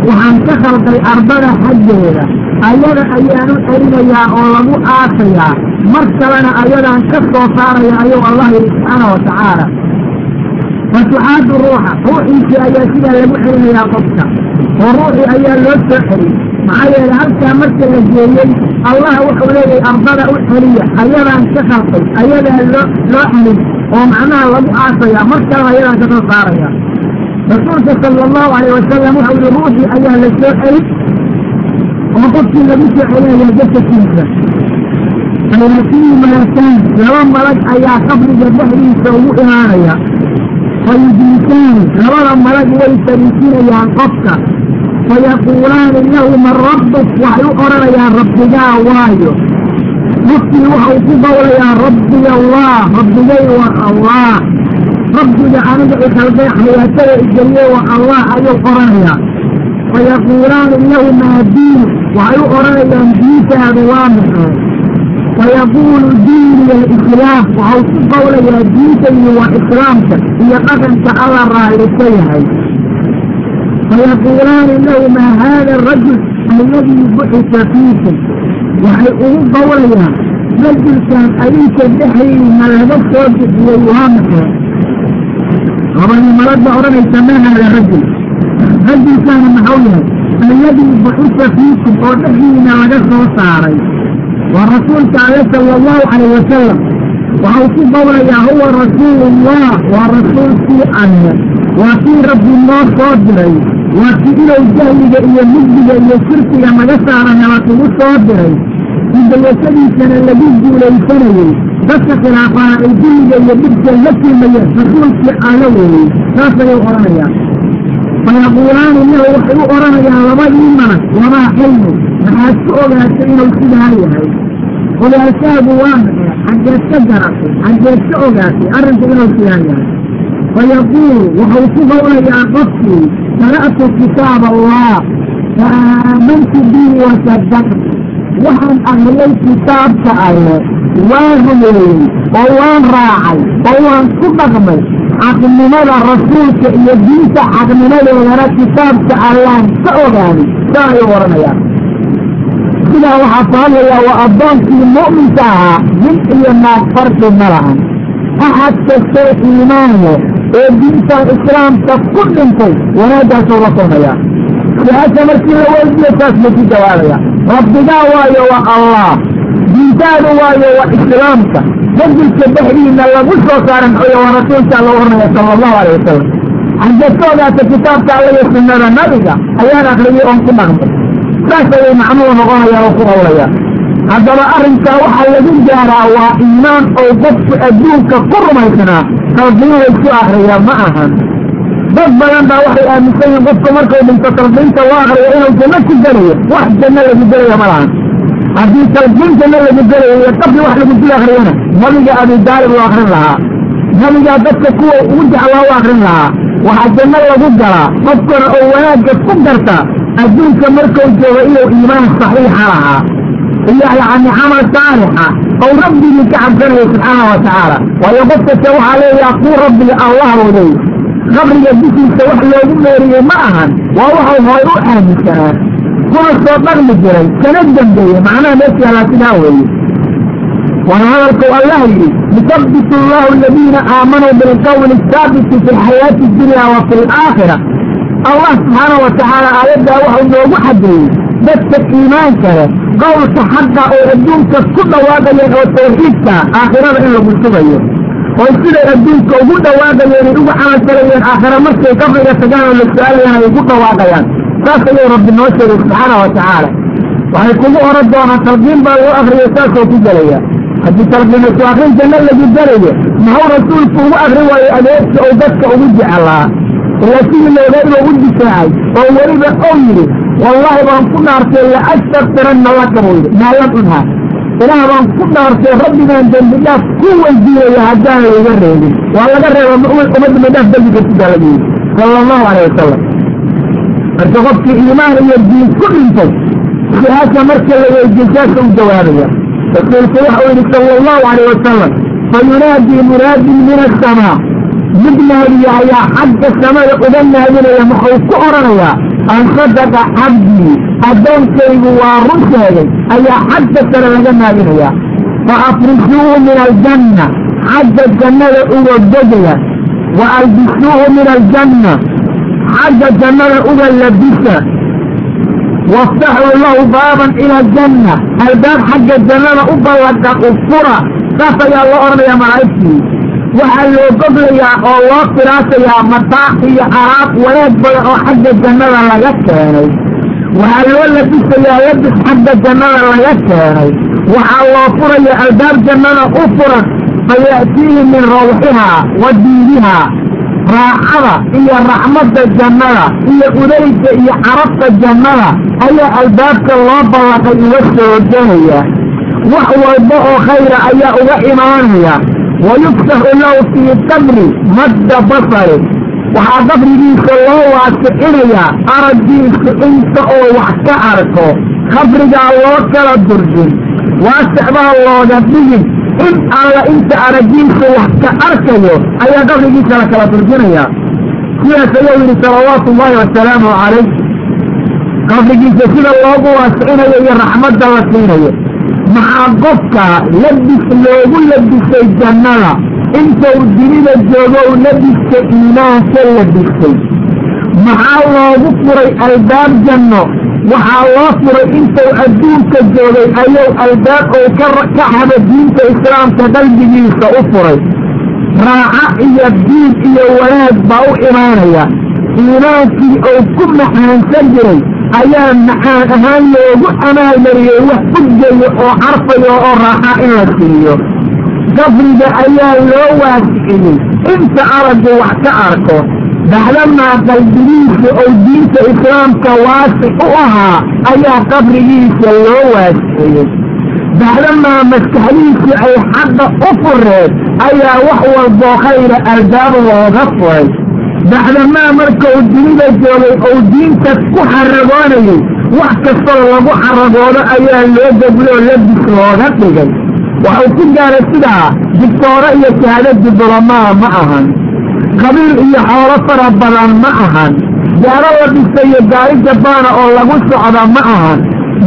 waxaan ka khalqay ardada xaggeeda ayada ayaan u celinayaa oo lagu aasayaa mar kalena ayadaan ka soo saaraya ayuu allah yidhi subxaana wa tacaala fatuxaadu ruuxa ruuxiisii ayaa sidaa lagu celinayaa qofka oo ruuxii ayaa loo soo celin maxaa yeele halkaa marka la geeyey allah wuxuu leeyahay ardada u celiya ayadaan ka khalqay ayadaa loo loo celin oo macnaha lagu aasaya mar kalena ayadaan ka soo saaraya. Rasuulka sala allahu calayh wasalam wuxuu yihi ruuxii ayaa la soo celin oo qofkii lagu soo celinaya jasadkiisa fayaatihi malakaan laba malag ayaa qabriga dhexdiisa ugu imaanaya. Fayujlisaani labada malag way fariisinayaan qofka fayaquulaani lahu man rabbuk waxay u odhanayaan rabbigaa waayo qofkii waxau ku qawlayaa rabbiga allah rabbigay waa allah rabbiga aniga i khalqay xayaatada igeliyey waa allah ayuu odhanayaa fayaquulaani lahu maa diinu waxay u odhanayaan diintaadu waa maxay fayaquulu diiniya alislaam waxau ku qawlayaa diintaydu waa islaamka iyo dhaqanka alla raallisa yahay fayaquulaani lahu maa haada arajul alladii buxisa fiikum waxay ugu qawlayaan rajulkan adinka dhexdiina laga soo bixiyey waa maxay labadii malag baa odhanaysa ma haada rajul rajulkaana maxau yahay alladii buxisa fiikum oo dhexdiina laga soo saaray waa rasuulka ale sala allahu calayh wasalam waxau ku qawlayaa huwa rasuulullah waa rasuulkii alle waa kii rabbi noo soo diray waa kii inuu jahliga iyo mugdiga iyo shirkiga naga saara nala kugu soo diray hidayashadiisana lagu guulaysanayey dadka khilaafaana ay dulliga iyo dhibka la kulmayeen rasuulkii alle weeyey saas ayuu odhanayaa fayaquulaani lahu waxay u odhanayaan labadii malag wamaa xilmu maxaad ku ogaatay inuu sidaa yahay ogaalkaagu waa maxay xaggeed ka garatay xaggeed ka ogaatay arrinku inuu sidaa yahay fayaquulu wuxuu ku qawlayaa qofkii qara'tu kitaab allah fa aamantu bihi wasadaqtu waxaan akriyay kitaabka alle waan rumeeyey oo waan raacay oo waan ku dhaqmay xaqnimada rasuulka iyo diinta xaqnimadoodana kitaabka allaan ka ogaaday saa ayuu odhanayaa rabbigaa waxaa ka hadlayaa waa addoonkii mu'minka ahaa nin iyo naag farqi ma lahan axad kastoo iimaan leh ee diintan islaamka ku dhintay wanaaggaasuu la kulmayaa su'aasha markii la weydiyo saas buu ku jawaabaya rabbigaa waayo waa allah. Diintaadu waayo waa islaamka. Rajulka dhexdiina lagu soo saaran xoyo waa rasuulka alla oranaya sala allahu alayh wasalam xajatoodaata kitaabka alla iyo sunnada nabiga ayaan akriyay oon ku dhaqmay. Saas ayay macnuhu noqonaya oo ku howlaya haddaba arrinkaa waxaa lagu gaaraa waa iimaan oo qofku adduunka ku rumaysanaa talbiinaysu akriya ma ahan. Dad badan baa waxay aaminsan yihiin qofku markuu dhinto talbiinta loo akriyo inuu janno ku gelayo. Wax janno lagu gelaya ma lahan. Haddii talbiin janno lagu gelayo iyo qabri wax lagu dul akriyana nabiga abidaalib loo akrin lahaa. Nabigaa dadka kuwa ugu jeclaa u akrin lahaa. Waxaa janno lagu galaa. Qofkana oo wanaagga ku garta adduunka markuu joogo inuu iimaan saxiixa lahaa iyo yacni camal saalixa oo rabbigii ka cabsanayo subxaana wa tacaala waayo qof kasta waxaa leeyaha kuu rabbiga allah leeyahy qabriga dushiisa wax loogu meeriyey ma ahan waa waxau horay u aaminsanaa kuna soo dhaqmi jiray kana dambeeye macnaha meesha yaalaa sidaa weeye waana hadalkuu allah yidhi yusabbitu allahu aladiina aamanuu bilqawli asaabiti fi lxayaati addunya wa fi alaakhira allah subxaana wa tacaala aayaddaa waxau noogu xadeeyey dadka iimaanka leh qowlka xaqa oo adduunka ku dhawaaqayeen oo tawxiidka aakhirada in lagu sugayo oo siday adduunka ugu dhawaaqayeen ay ugu camal falayeen aakhira markay qabriga tagaan oo la su'aalayaan ay ugu dhawaaqayaan saas ayuu rabbi noo sheegay subxaana wa tacaala. Waxay kugu oran doonaan talbiin baa loo akriyo saasoo ku gelaya haddii talbiinaysu akrin janno lagu gelayo maxuu rasuulku ugu akri waayo adeegta oo dadka ugu jecelaa ilaa sidii looga inuu difaacay oo weliba ou yidhi wallaahi baan ku dhaartay la astakfiranna laka buu yidhi maa lam unha ilaah baan ku dhaartay rabbigaan dembi dhaaf ku weydiinaya haddaan layga reebin. Waa laga reeba uma dembi dhaaf dembiga sidaa lagu yidhi. Sala allahu alayh wasalam marka qofkii iimaan iyo diin ku dhintay su'aasha marka la weydiyo saasa u jawaabaya. Rasuulku waxa uu yidhi sala allahu alayh wasalam fayunaadii munaadin min asamaa mid naadiya ayaa xagga samada uga naadinaya muxuu ku odhanayaa an sadaqa cabdii addoonkaygu waa run sheegay ayaa xagga sare laga naadinayaa fa afrishuuhu min aljanna xagga jannada uga degaya. Wa albisuuhu min aljanna xagga jannada uga labisa. Waftaxuu lahu baaban ila aljanna albaab xagga jannada u ballaqa u fura saas ayaa loo odhanayaa malaa'igtii waxaa loo goglayaa oo loo firaasayaa mataac iyo alaab wanaag badan oo xagga jannada laga keenay. Waxaa loo labisayaa labis xagga jannada laga keenay. Waxaa loo furaya albaab jannada u furan faya'tiihi min rawxihaa wa diinihaa raaxada iyo raxmadda jannada iyo udayga iyo carabta jannada ayaa albaabka loo ballaqay uga soo gelaya wax walba oo khayra ayaa uga imaanaya wayuftaxu lahu fii qabri madda basari waxaa qabrigiisa loo waasicinayaa araggiisu inta oo wax ka arko qabrigaa loo kala durjin waasic baa looga dhigin in alla inta araggiisu wax ka arkayo ayaa qabrigiisa la kala durjinayaa sidaas ayuu yidhi salawaatu ullaahi wasalaamu calayh qabrigiisa sida loogu waasicinayo iyo raxmadda la siinayo maxaa qofka labis loogu labisay jannada? Intuu dunida joogo u labiska iimaanka labisay maxaa loogu furay albaab janno? Waxaa loo furay intuu adduunka joogay ayuu albaab ou ka xado diinta islaamka qalbigiisa u furay. Raaco iyo diin iyo wanaag baa u imaanaya. Iimaankii ou ku maxaansan jiray ayaa macaan ahaan loogu amaalmariyey wax udgayo oo carfayo oo raaxa in la siiyo. Qabriga ayaa loo waasiciyey. Inta araggu wax ka arko bacdamaa qalbigiisa ou diinta islaamka waasic u ahaa ayaa qabrigiisa loo waasiciyey. Bacdamaa maskaxdiisu ay xagga u fureen ayaa wax walboo khayra albaab looga furay bacdamaa markuu dunida joogay ou diinta ku xaragoonayay wax kastoo lagu xaragoodo ayaa loo degloo labis looga dhigay waxuu ku gaaray sidaa digtooro iyo shahaado diblomaa ma ahan qabiil iyo xoolo fara badan ma ahan gaaro la dhisayo gaari jabaana oo lagu socda ma ahan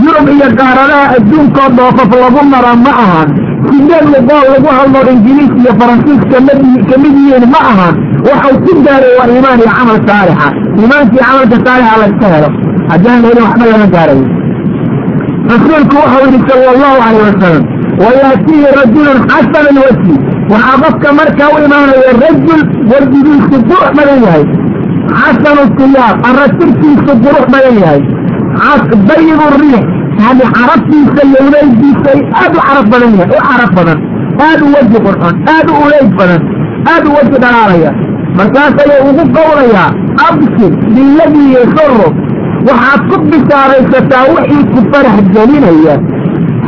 yurub iyo iyo qaaradaha adduunkoo dhoofaf lagu mara ma ahan sideed luqoo lagu hadlo ingiliis iyo faransiis ka mid yihiin ma ahan waxau ku gaaray waa iimaan iyo camal saalixa. Iimaankii camalka saalixa layska helo. Haddaan helin waxba lama gaarayo rasuulku waxau yidhi sala allahu calayh wasalam wayaatihi rajulun xasana alwajhi waxaa qofka markaa u imaanaya rajul wardigiisu qurux badan yahay. Xasanu siyaaq arratirkiisu qurux badan yahay. Dayibu riix yani carabtiisa iyo uleygiisa aad u carab badan yahay u carab badan. Aad u weji qurxon aad u uleyd badan aad u weji dhalaalaya markaas ayay ugu qowlayaa absir biladii yasuru waxaad ku bishaaraysataa wixii ku farax gelinaya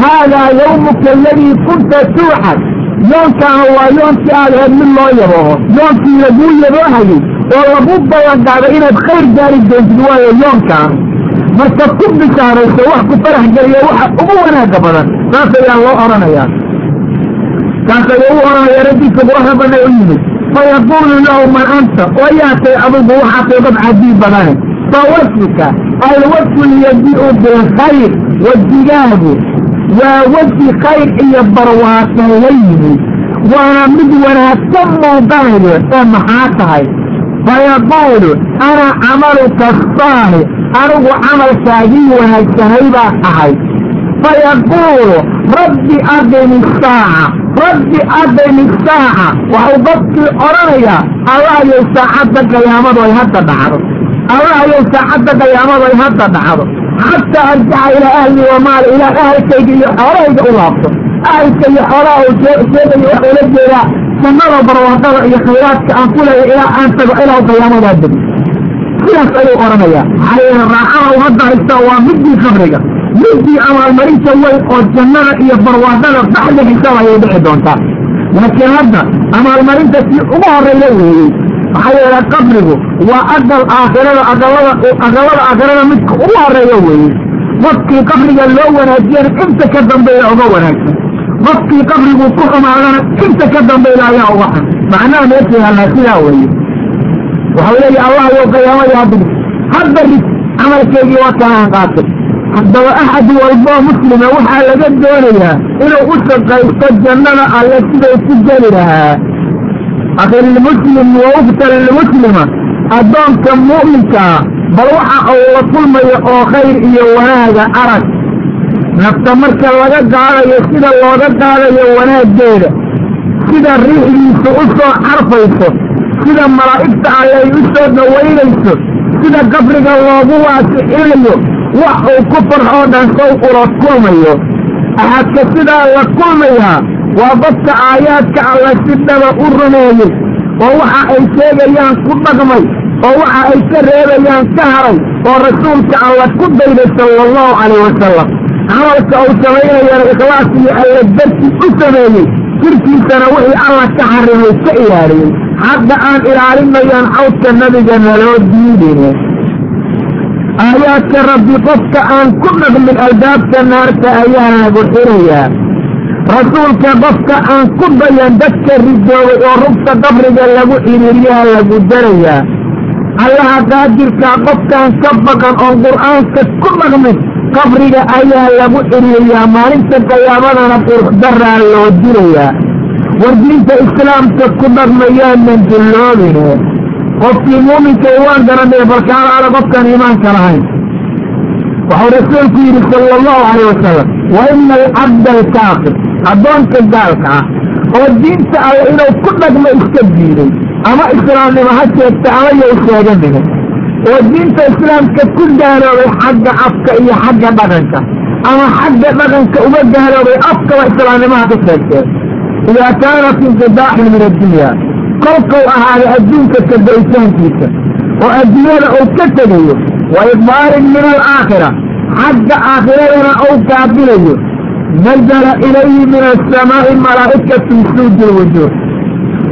haadaa yawmuka aladii kunta tuuxad yoonkaana waa yoonkii aad ahayd mid loo yabooho yoonkii laguu yaboohayay oo lagu ballanqaaday inaad khayr gaari doontid waayo yoonkaanu marka ku bishaarayso wax ku farax geliya waxa ugu wanaaga badan saas ayaa loo odhanayaa kaas ayaa u odhanaya raggiisa quraxda badna u yimid fayaquulu lahu man anta oo yaatay adigu waxaatay dad cajiib badane fawajhika alwajhu lyadiu bilkhayr wejigaagu waa weji khayr iyo barwaaqo la waana mid wanaagsan muuqanayo ee maxaa tahay fayaquulu ana camaluka asaalix anigu camalkaagii wanaagsanay baan ahay fayaquulu rabbi aqimi saaca rabbi aqimi saaca waxuu dadkii odhanayaa allahayow saacadda qiyaamadu ay hadda dhacdo allahayow saacadda qiyaamadu ay hadda dhacdo xataa arjaca ilaa ahli wa maali ilaa ahalkayga iyo xoolahayga u laabto ahalka iyo xoolaha uu sheegayo waxuu la jeedaa jannada barwaaqada iyo khayraadka aan ku leeya ilaa aan tago ilaa qiyaamadaa degi sidaas ayuu odhanayaa maxaa raaxada u hadda haysta waa midii qabriga midii abaalmarinta weyn oo jannada iyo barwaaqada baxda xisaab ayay dhici doontaa. Laakiin hadda abaalmarinta sii ugu horreyla weeyey maxaa yeele qabrigu waa aqal aakhirada aqalada aakhirada midka ugu horreeya weeyey qofkii qabriga loo wanaajiyana inta ka dambeeya uga wanaagsan. Qofkii qabrigu ku xumaadana inta ka dambayda ayaa uga xun. Macnaha meesha yaallaa sidaa weeye waxau leeyahy allah yow qiyaamada haddig hadda rid camalkeygii waa kaaan qaatay haddaba axad walboo muslima waxaa laga doonayaa inuu u shaqaysto jannada alle sidau ku geli lahaa. Akhi lmuslim wa ugta lmuslima addoonka mu'minkaa bal waxa uu la kulmayo oo khayr iyo wanaaga arag. Nafta marka laga qaadayo sida looga qaadayo wanaaggeeda sida riixdiisa u soo carfayso sida malaa'igta alle ay u soo dhowaynayso sida qabriga loogu waasicinayo wax uu ku farxoo dhan sow ula kulmayo axadka sidaa la kulmayaa waa dadka aayaadka alle si dhaba u rumeeyey oo waxa ay sheegayaan ku dhaqmay oo waxa ay ka reebayaan ka haray oo rasuulka alla ku dayday sala allahu calayh wasalam camalka uu samaynayana ikhlaas iyo alle darti u sameeyey jirkiisana wixii alla ka xarimay ka ilaaliyey hadda aan ilaalinayaan xawdka nabiga naloo diidine aayaadka rabbi qofka aan ku dhaqmin albaabka naarta ayaa lagu xirayaa. Rasuulka qofka aan ku dayan dadka ridoobay oo rugta qabriga lagu xiriiriyaa lagu darayaa. Allaha qaadirkaa qofkaan ka baqan oon qur'aanka ku dhaqmin qabriga ayaa lagu xiriiriyaa. Maalinta qiyaamadana qurxdaraa loo dirayaa. War diinta islaamka ku dhaqmayaanan dulloobine qofkii muuminkay waan garanaya balkaalaala qofkaan iimaanka lahayn. Waxau rasuulku yidhi sala allahu calayh wasalam wa ina alcabda alkaafir addoonka gaalka ah oo diinta alle inuu ku dhaqmo iska diiday ama islaamnimo ha sheegta ama yay sheeganine oo diinta islaamka ku gaaloobay xagga afka iyo xagga dhaqanka ama xagga dhaqanka uga gaaloobay afkaba islaamnimaha ka sheegtee idaa kaana fi inqidaaxin min addunya kolkuu ahaaday adduunka kabaysaankiisa oo adduunyada uu ka tegayo wa idbaarin min alaakhira xagga aakhiradana uu qaabilayo nazala ilayhi min asamaa'i malaa'ikatu suudi lwujuuh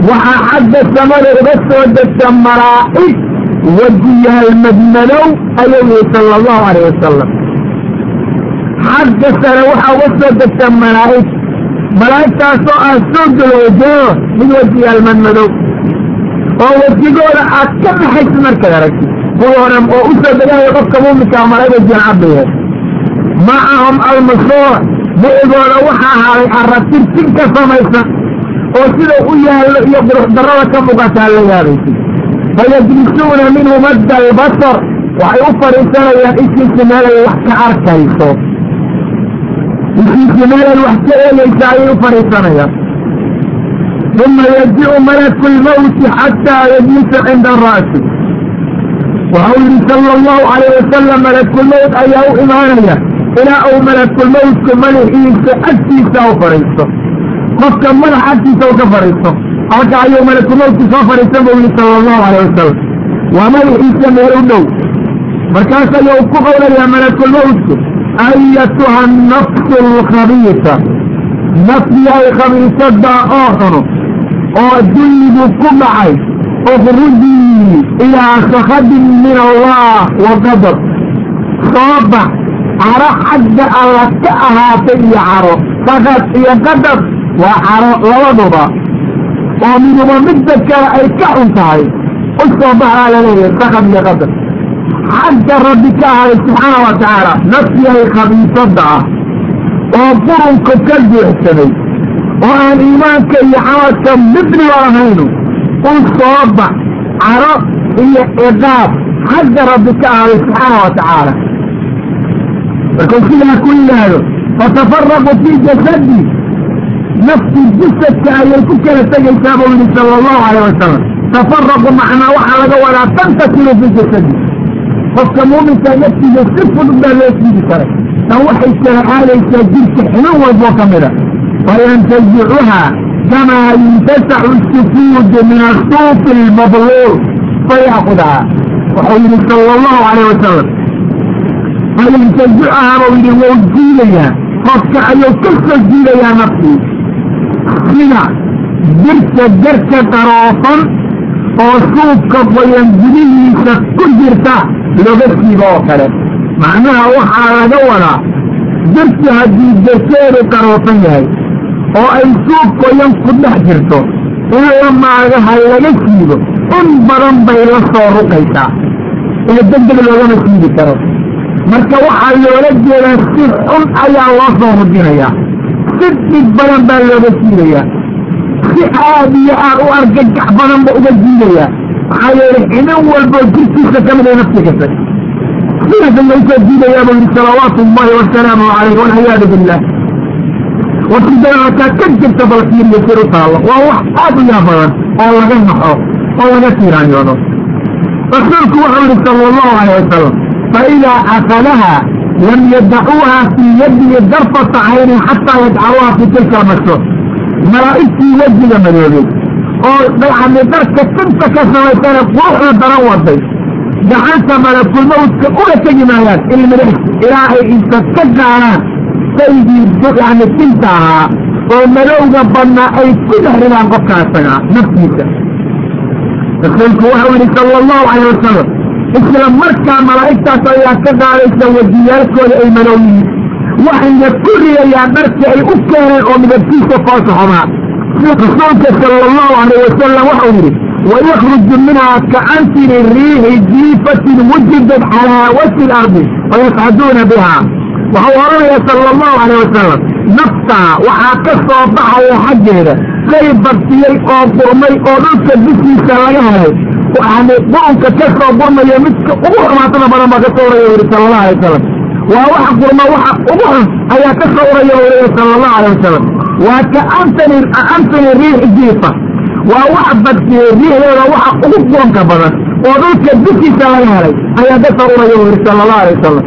waxaa xagga samada uga soo degta malaa'ig wajiyaal madmadow ayuu yihi sala allahu calayh wasalam xagga sare waxaa uga soo degta malaa'ig malaa'igtaasoo ah suudul wujuuh mid wajiyaal madmadow oo wejigooda aad ka naxaysa markaad aragtid kuwoona oo u soo degaayo qofka muuminkaa malaa'ig wajiyaal cabbayahay macahum almasuura micigooda waxaa ahaaday arratir tin ka samaysan oo sida u yaallo iyo qurux darrada ka muuqataa la yaabaysa fayajlisuuna minhu madda albasar waxay u fadhiisanayaan ishiisi meelay wax ka arkayso. Ishiisi meelay wax ka eegaysa ayay u fadhiisanayaan uma yajicu malaku lmawti xataa yajlisa cinda ara'si waxau yihi sala allahu calayh wasalam malakulmowt ayaa u imaanaya ilaa uu malakulmowtku madaxiisa agtiisa u fadhiisto qofka madax agtiisa u ka fadhiisto halka ayuu malakulmowtku soo fadhiisan buu yihi sala allahu calayh wasalam waa madaxiisa meel u dhow markaas ayuu ku qowlayaa malakulmowtku ayatuha oo dulligu ku dhacay ukhrujii ilaa sakadin min allah wa qadar. Soo bax caro xagga alla ka ahaatay iyo caro sakad iyo qadar waa caro labaduba oo miduba midda kale ay ka xun tahay. U soo baxaa la leeyahay sakad iyo qadar. Xagga rabbi ka ahaday subxaana wa tacaala nafsiyahay khabiisada ah oo qurunka ka buuxsamay oo aan iimaanka iyo camalka midniba lahaynu u soo caro iyo ciqaab xagga rabbi ka ahaday subxaana wa tacaala. Markuu sidaa ku yidhaahdo fatafaraqu fii jasadi nafti jasadka ayay ku kala tegaysaa buu yihi sala allahu calayh wasalam tafaraqu macnaa waxaa laga wadaa tantasiru fii jasadi. Qofka muuminka naftiisa si fudud baa loo siidi karay. Tan waxay kala aadaysaa jirka xilin walboo ka mida fayantazicuha kamaa yuntasacu sufuudu min asuufi almabluur fayaakudaha wuxuu yihi sala allahu calayh wasalam fayantazicuhaa buu yidhi wou jiidayaa qofka ayuu ka soo jiidayaa naftii sida jirka jarka qaroofan oo suufka qoyan gudihiisa ku jirta looga siibo oo kale oo ay suuf qoyan ku dhex jirto in la maagaha laga siibo in badan bay la soo ruqaysaa. Ee degdeg loogama siibi karo. Marka waxaa loola jeedaa si xun ayaa loo soo rujinayaa si dhib badan baa looga siibayaa si aad iyo aad u argagax badan ba uga jiidayaa maxaa yeelay xinin walboo jirkiisa ka mid ay nafti gasay sidaasa laysoo jiidayaa buu yidhi salawaatu ullahi wasalaamu calayh walciyaadu billah halkaa ka jirta bal fiiriyo u taallo waa wax aad u yaa badan oo laga naxo oo laga tiiraanyoodo rasuulku wuxuu yihi sala allahu calayh wasalam faidaa akadaha lam yadacuuha fii yadihi darfata caynin xataa yajcaluuha fii tilka almashuur malaa'igtii wejiga madoobay oo yani darka tinta ka samaysane quruxda daran waday gacanta malakulmawdka uga tegi maayaan ilmidix ilaa ay inta ka gaaraan saygii yani tinta ahaa oo madowga badnaa ay ku dhex ridaan qofka asagaa naftiisa. Rasuulku waxau yihi sala allahu calayh wasalam isla markaa malaa'igtaas ayaa ka qaadaysa wejiyaalkooda ay madow yihiin. Waxayna ku ridayaan dharkii ay u keeneen oo midabkiisa foosa xumaa rasuulka sala allahu calayh wasalam waxau yidhi wayakruju minhaa kaantini riixi jiifatin wujidad calaa wajhi lardi wayascaduuna biha waxau oranaya sala allahu calayh wasalam naftaa waxaa ka soo baxaya xaggeeda. Say baktiyey oo burmay oo dhulka dushiisa laga helay. Yani qurunka ka soo burmaya midka ugu xumaatada badan baa ka soo uraya yidhi sala allahu alay wasalam waa waxa qurma waxa ugu xun ayaa ka soo uraya u leeya sala allahu alay wasalam waa ka antony antony riix jiifa. Waa wax baktiyey riixdooda waxa ugu quranka badan oo dhulka dushiisa laga helay ayaa ka soo uraya u yidhi sala allahu alay wasalam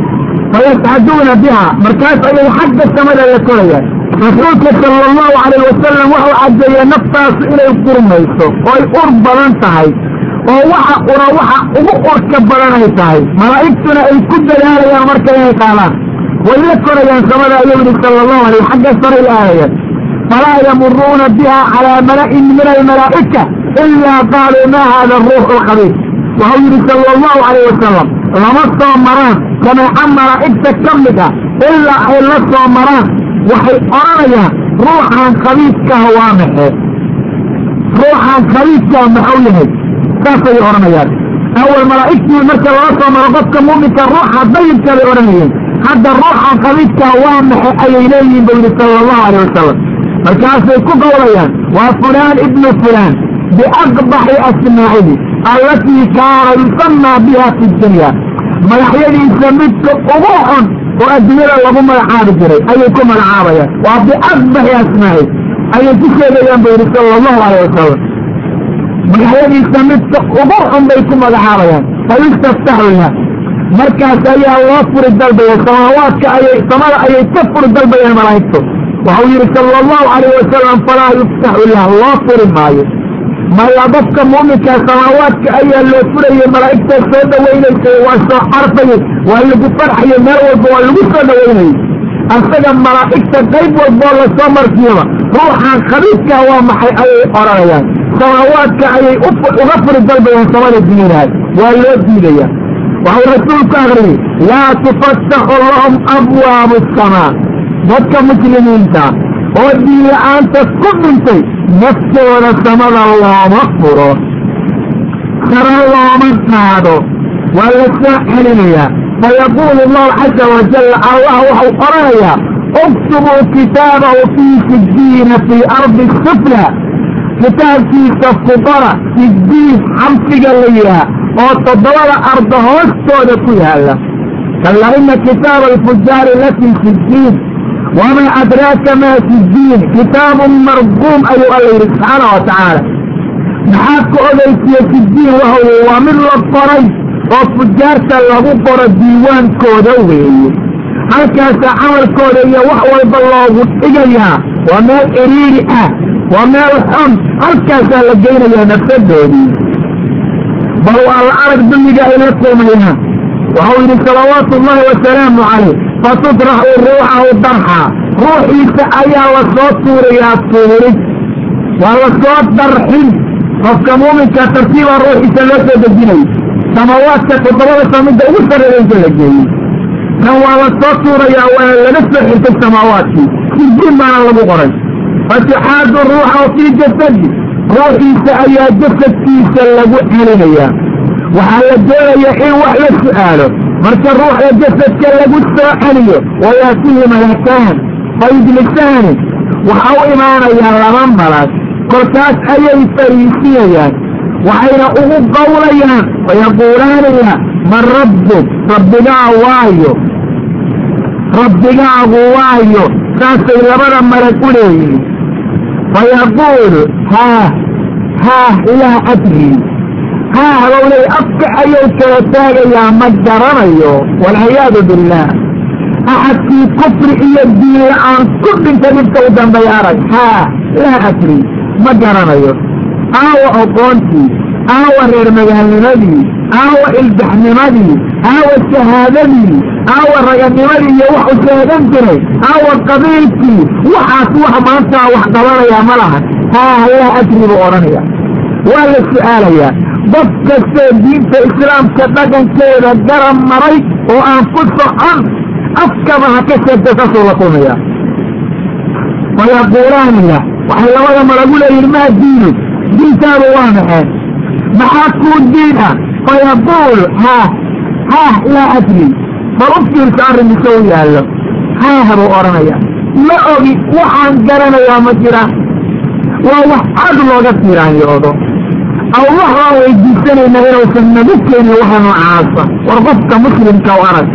fayascaduuna biha markaas ayay xagga samada la korayaan rasuulka sala allahu calayh wasalam waxau caddeeyey naftaasu inay qurmayso oo ay ur badan tahay oo waxa ura waxa ugu urka badan ay tahay malaa'igtuna ay ku dadaalayaan marka inay qaadaan way la korayaan samada ayuu yihi sala allahu alayh xagga saray la aadayaan falaa yamuruuna biha calaa mala'in min almalaa'ika ilaa qaaluu ma hada ruux alkhabiir waxau yihi sala allahu calayh wasalam lama soo maraan jameeco malaa'igta ka mid ah ilaa ay la soo maraan waxay odhanayaan ruuxan khabiidkaha waa maxee ruuxan khabiidkaha maxuu yahay? Saasay odhanayaan. Awal malaa'igtii marka laga soo maro qofka muuminka ruuxa dayibka bay odhanayeen. Hadda ruuxan khabiidkaa waa maxay? ayay leeyihiin buu yidhi sala allahu alayh wasalam markaasay ku qowlayaan waa fulaan ibnu fulaan biaqbaxi asmaa'ihi allatii kaana yusamaa biha fi dunya magaxyadiisa midka ugu xun oo adduunyada lagu magacaabi jiray ayay ku magacaabayaan waa biaqbaxi asmaa'ihi ayay ku sheegayaan buu yidhi sala allahu alayh wasalam magaxyadiisa midka ugu xun bay ku magacaabayaan fayustaftaxu lah markaas ayaa loo furi dalbaya samaawaadka ayay samada ayay ka furi dalbayaan malaa'igtu waxau yidhi sala allahu calayh wasalam falaa yuftaxu lah loo furi maayo maya dadka muuminkaa samaawaadka ayaa loo furayay malaa'igtaa soo dhawaynaysay waa soo carfayay waa lagu farxayay meel walba waa lagu soo dhawaynayay asaga malaa'igta qayb walboo la soo markiiba ruuxan khabiidkaa waa maxay ayay odhanayaan samaawaadka ayay uga furi dalbayaan samada diinaad waa loo diidaya waxau rasuulku akriyey laa tufattaxu lahum abwaabu asamaa dadka muslimiinta oo diin la'aanta ku dhintay naftooda samada looma furo. Sara looma qaado. Waa la soo celinayaa. Fayaquulu allahu caza wajalla allah waxau odhanayaa uktubuu kitaabahu fii sijiina fii ardi sufla. Kitaabkiisa fudara sijiin xabsiga la yidhaah oo toddobada arda hoostooda ku yaalla. Kalla ina kitaaba alfujaari lafii sijiin wamaa adraaka maa sijiin kitaabun marquum ayuu alla yidhi subxaana wa tacaala maxaad ka odaysiye sijiin wahawy waa mid la qoray oo fujaarta lagu qoro diiwaankooda weeye halkaasaa camalkooda iyo wax walba loogu dhigayaa waa meel iriiri ah waa meel xun halkaasaa la geynayaa nafsadoodii bal waa la arag dulliga ay la waxau yidhi salawaatu ullahi wasalaamu calayh fatudraxu ruuxahu darxa. Ruuxiisa ayaa la soo tuurayaa tuurid waa la soo darxin. Qofka muuminka tartiibaa ruuxiisa loo soo dejinay. Samawaadka toddobada samidda ugu sarreeya la geeyey kan waa la soo tuurayaa waana laga soo xirtay samaawaadkii. Sijiin baana lagu qoray. Fatuxaadu ruuxahu fii jasadi ruuxiisa ayaa jasadkiisa lagu celinayaa. Waxaa la doonayaa in wax la su'aalo marka ruuxda jasadka lagu soo celiyo wayaatihi malakaan fayujlisaani waxa u imaanayaa laba malag kolkaas ayay fariisinayaan waxayna ugu qawlayaan wayaquulaanaya man rabbuk rabbigaa waayo rabbigaagu waayo saasay labada malag u leeyihiin fayaquulu haah haah laa adri haah bowley afka ayuu kala taagayaa ma garanayo walciyaadu billaah axadkii kufri iyo diin la'aan ku dhinta dhibka u dambay arag haah laa adri ma garanayo aawa oqoontii aawa reer magaalnimadii aawa ilbaxnimadii aawa shahaadadii aawa raganimadii iyo wax u sheegan jiray aawa qabiilkii waxaas wax maantaa wax qabanayaa ma laha. Haah laa adri buu odhanaya waa la su'aalayaa dad kastoo diinta islaamka dhaqankeeda garab maray oo aan ku socon afkaba ha ka sheegta saasuu la kulmaya fayaquulaanaya waxay labada malagu leeyihiin maa diinu diintaadu waa maxee maxaa kuu diin ah fayaquulu haah haah laa adri bal u fiirsa arrinkiisa u yaallo? Haah buu odhanaya. Ma ogi waxaan garanayaa ma jira waa wax cad looga tiiraanyoodo aw waxaan weydiisanaynaa inuusan nagu keenin waxa noocaasa war qofka muslimka u arag.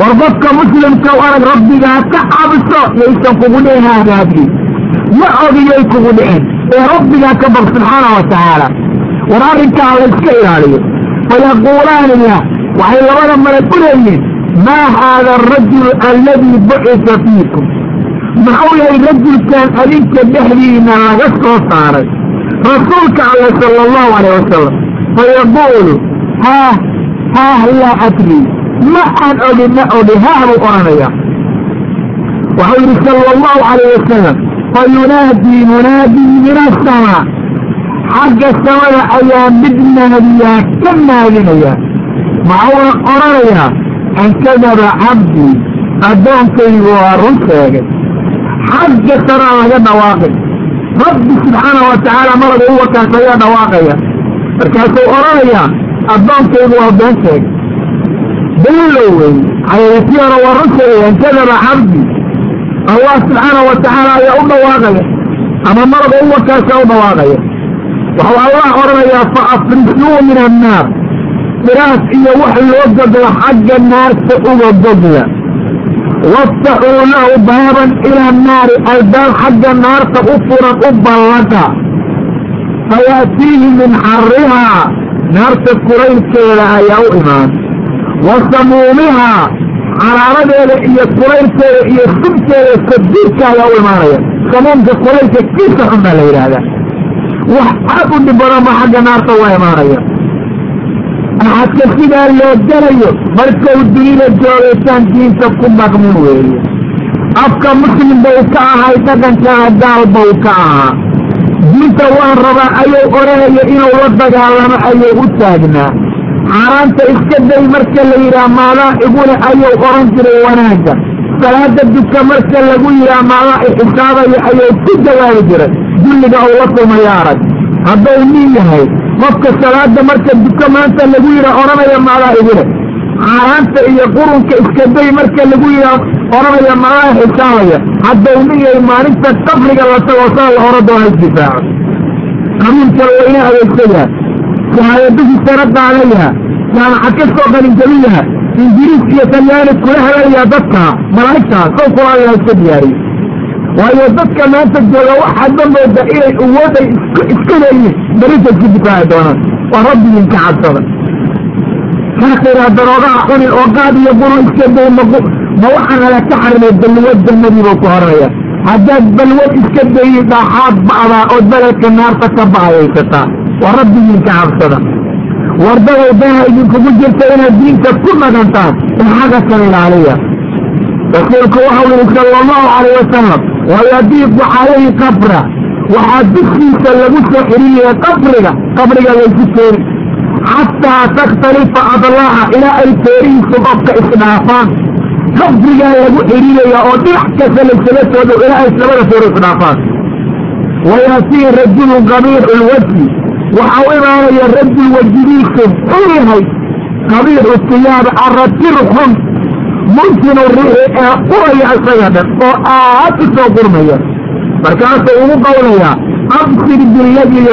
War qofka muslimka u arag rabbigaa ka cabso yaysan kugu dhicin haagaadgi ma ogiyay kugu dhicin. Ee rabbigaa ka baq subxaana wa tacaala. War arrinkaa layska ilaaliyo. Fayaquulaaniya waxay labada malag u leeyihiin maa haada arajul alladii bucisa fiikum? Muxuu yahay rajulkan adinka dhexdiina laga soo saaray rasuulka alle sala allahu alayh wasalam fayaquulu haah haah laa adri ma aan ogi ma ogi haah buu odhanaya waxau yidhi sala allahu calayh wasalam fayunaadii munaadii min asamaa xagga samada ayaa mid naadiyaa ka naadinaya maxuuna odhanayaa ankadaba cabdii addoonkaygu waa run sheegay. Xagga saraa laga dhawaaqay rabbi subxaana wa tacaala malaga u wakaas ayaa dhawaaqaya. Markaasuu odhanayaa addoonkaygu waa been sheegay daliilo wey xayaysiyaana waa run sheegayaan kadaba cabdi. Allah subxaana wa tacaala ayaa u dhawaaqaya ama maraba u wakaasha u dhawaaqaya. Waxuu allah odhanayaa fa afrisuu min annaar. Firaas iyo wax loo gogla xagga naarta uga gogla waftaxuu lahu baaban ila annaari albaab xagga naarta u furan u ballaqa fayaatiihi min xarihaa naarta kulaylkeeda ayaa u imaan wa samuumihaa xaraaradeeda iyo kulaylkeeda iyo subkeeda sadiidka ayaa u imaanaya samuumka kulaylka kiisa xun baa la yidhaahdaa wax aad u dhib badan ba xagga naarta uga imaanaya axadka sidaa loo gelayo markau dunida joogaysaan diinta ku dhaqmin weeye. Afka muslim bau ka ahay dhaqankana gaal bau ka ahaa. Diinta waan rabaa ayuu odhanaya inuu la dagaalamo ayuu u taagnaa. Xaaraanta iska day marka la yidhaah maadaa igule ayuu odhan jiray wanaagga. Salaada duka marka lagu yidhaah maadaa ixisaabayo ayuu ku jawaabi jiray. Dulliga uu la kulmaya arag. Hadduu nin yahay qofka salaada marka duka maanta lagu yidhaah odhanaya maadaa igule xaaraanta iyo qurunka iska day marka lagu yidhaah odhanaya maadaa xisaabaya. Yahay maalinta qabriga la tago saa la oran doona isdifaaco qabiilkala wayna adeegsayaa shahaadadihii sara qaadayaa jaamacad ka soo qalinjabinaha ingiriis iyo talyaani kula helayaa dadka malaa'igtaa sow qur'aan iska diyaariye waayo dadka maanta jooga waxaadma mooda inay awooday iska leeyihiin barinta isku difaaci doonaan. Waa rabbigiinka cabsada. Kaakiraa daroogaha cunin oo qaad iyo bunu iska day ma waxaan ala ka xarimay balwad jannadiibuu ku horanaya haddaad balwad iska dayi dhaaxaad ba'daa ood beledka naarta ka ba'ayaysataa waa rabbigiinka cabsada. Wardaday dana idinkugu jirta inaad diinta ku dhaqantaan in xagasan ilaaliya rasuulku waxau yihi sala allahu calayh wasalam wayadiiqu calayhi qabra. Waxaa dushiisa lagu soo xidhinaya qabriga qabriga laysu keeni xataa takhtalifa adlaaha ilaa ay feerihiisu qofka isdhaafaan. Qabrigaa lagu xidhinaya oo dhinac kasta laysaga soo ilaa ay labada feero isdhaafaan. Wayaatihi rajulun qabiixu lwajhi waxa u imaanaya rajul wejigiisu xun yahay. Qabiixu siyaaba aratir xun mumkinu riixi ee quraya isaga dhan oo aad u soo qurmaya markaasuu ugu qawlayaa absir biladii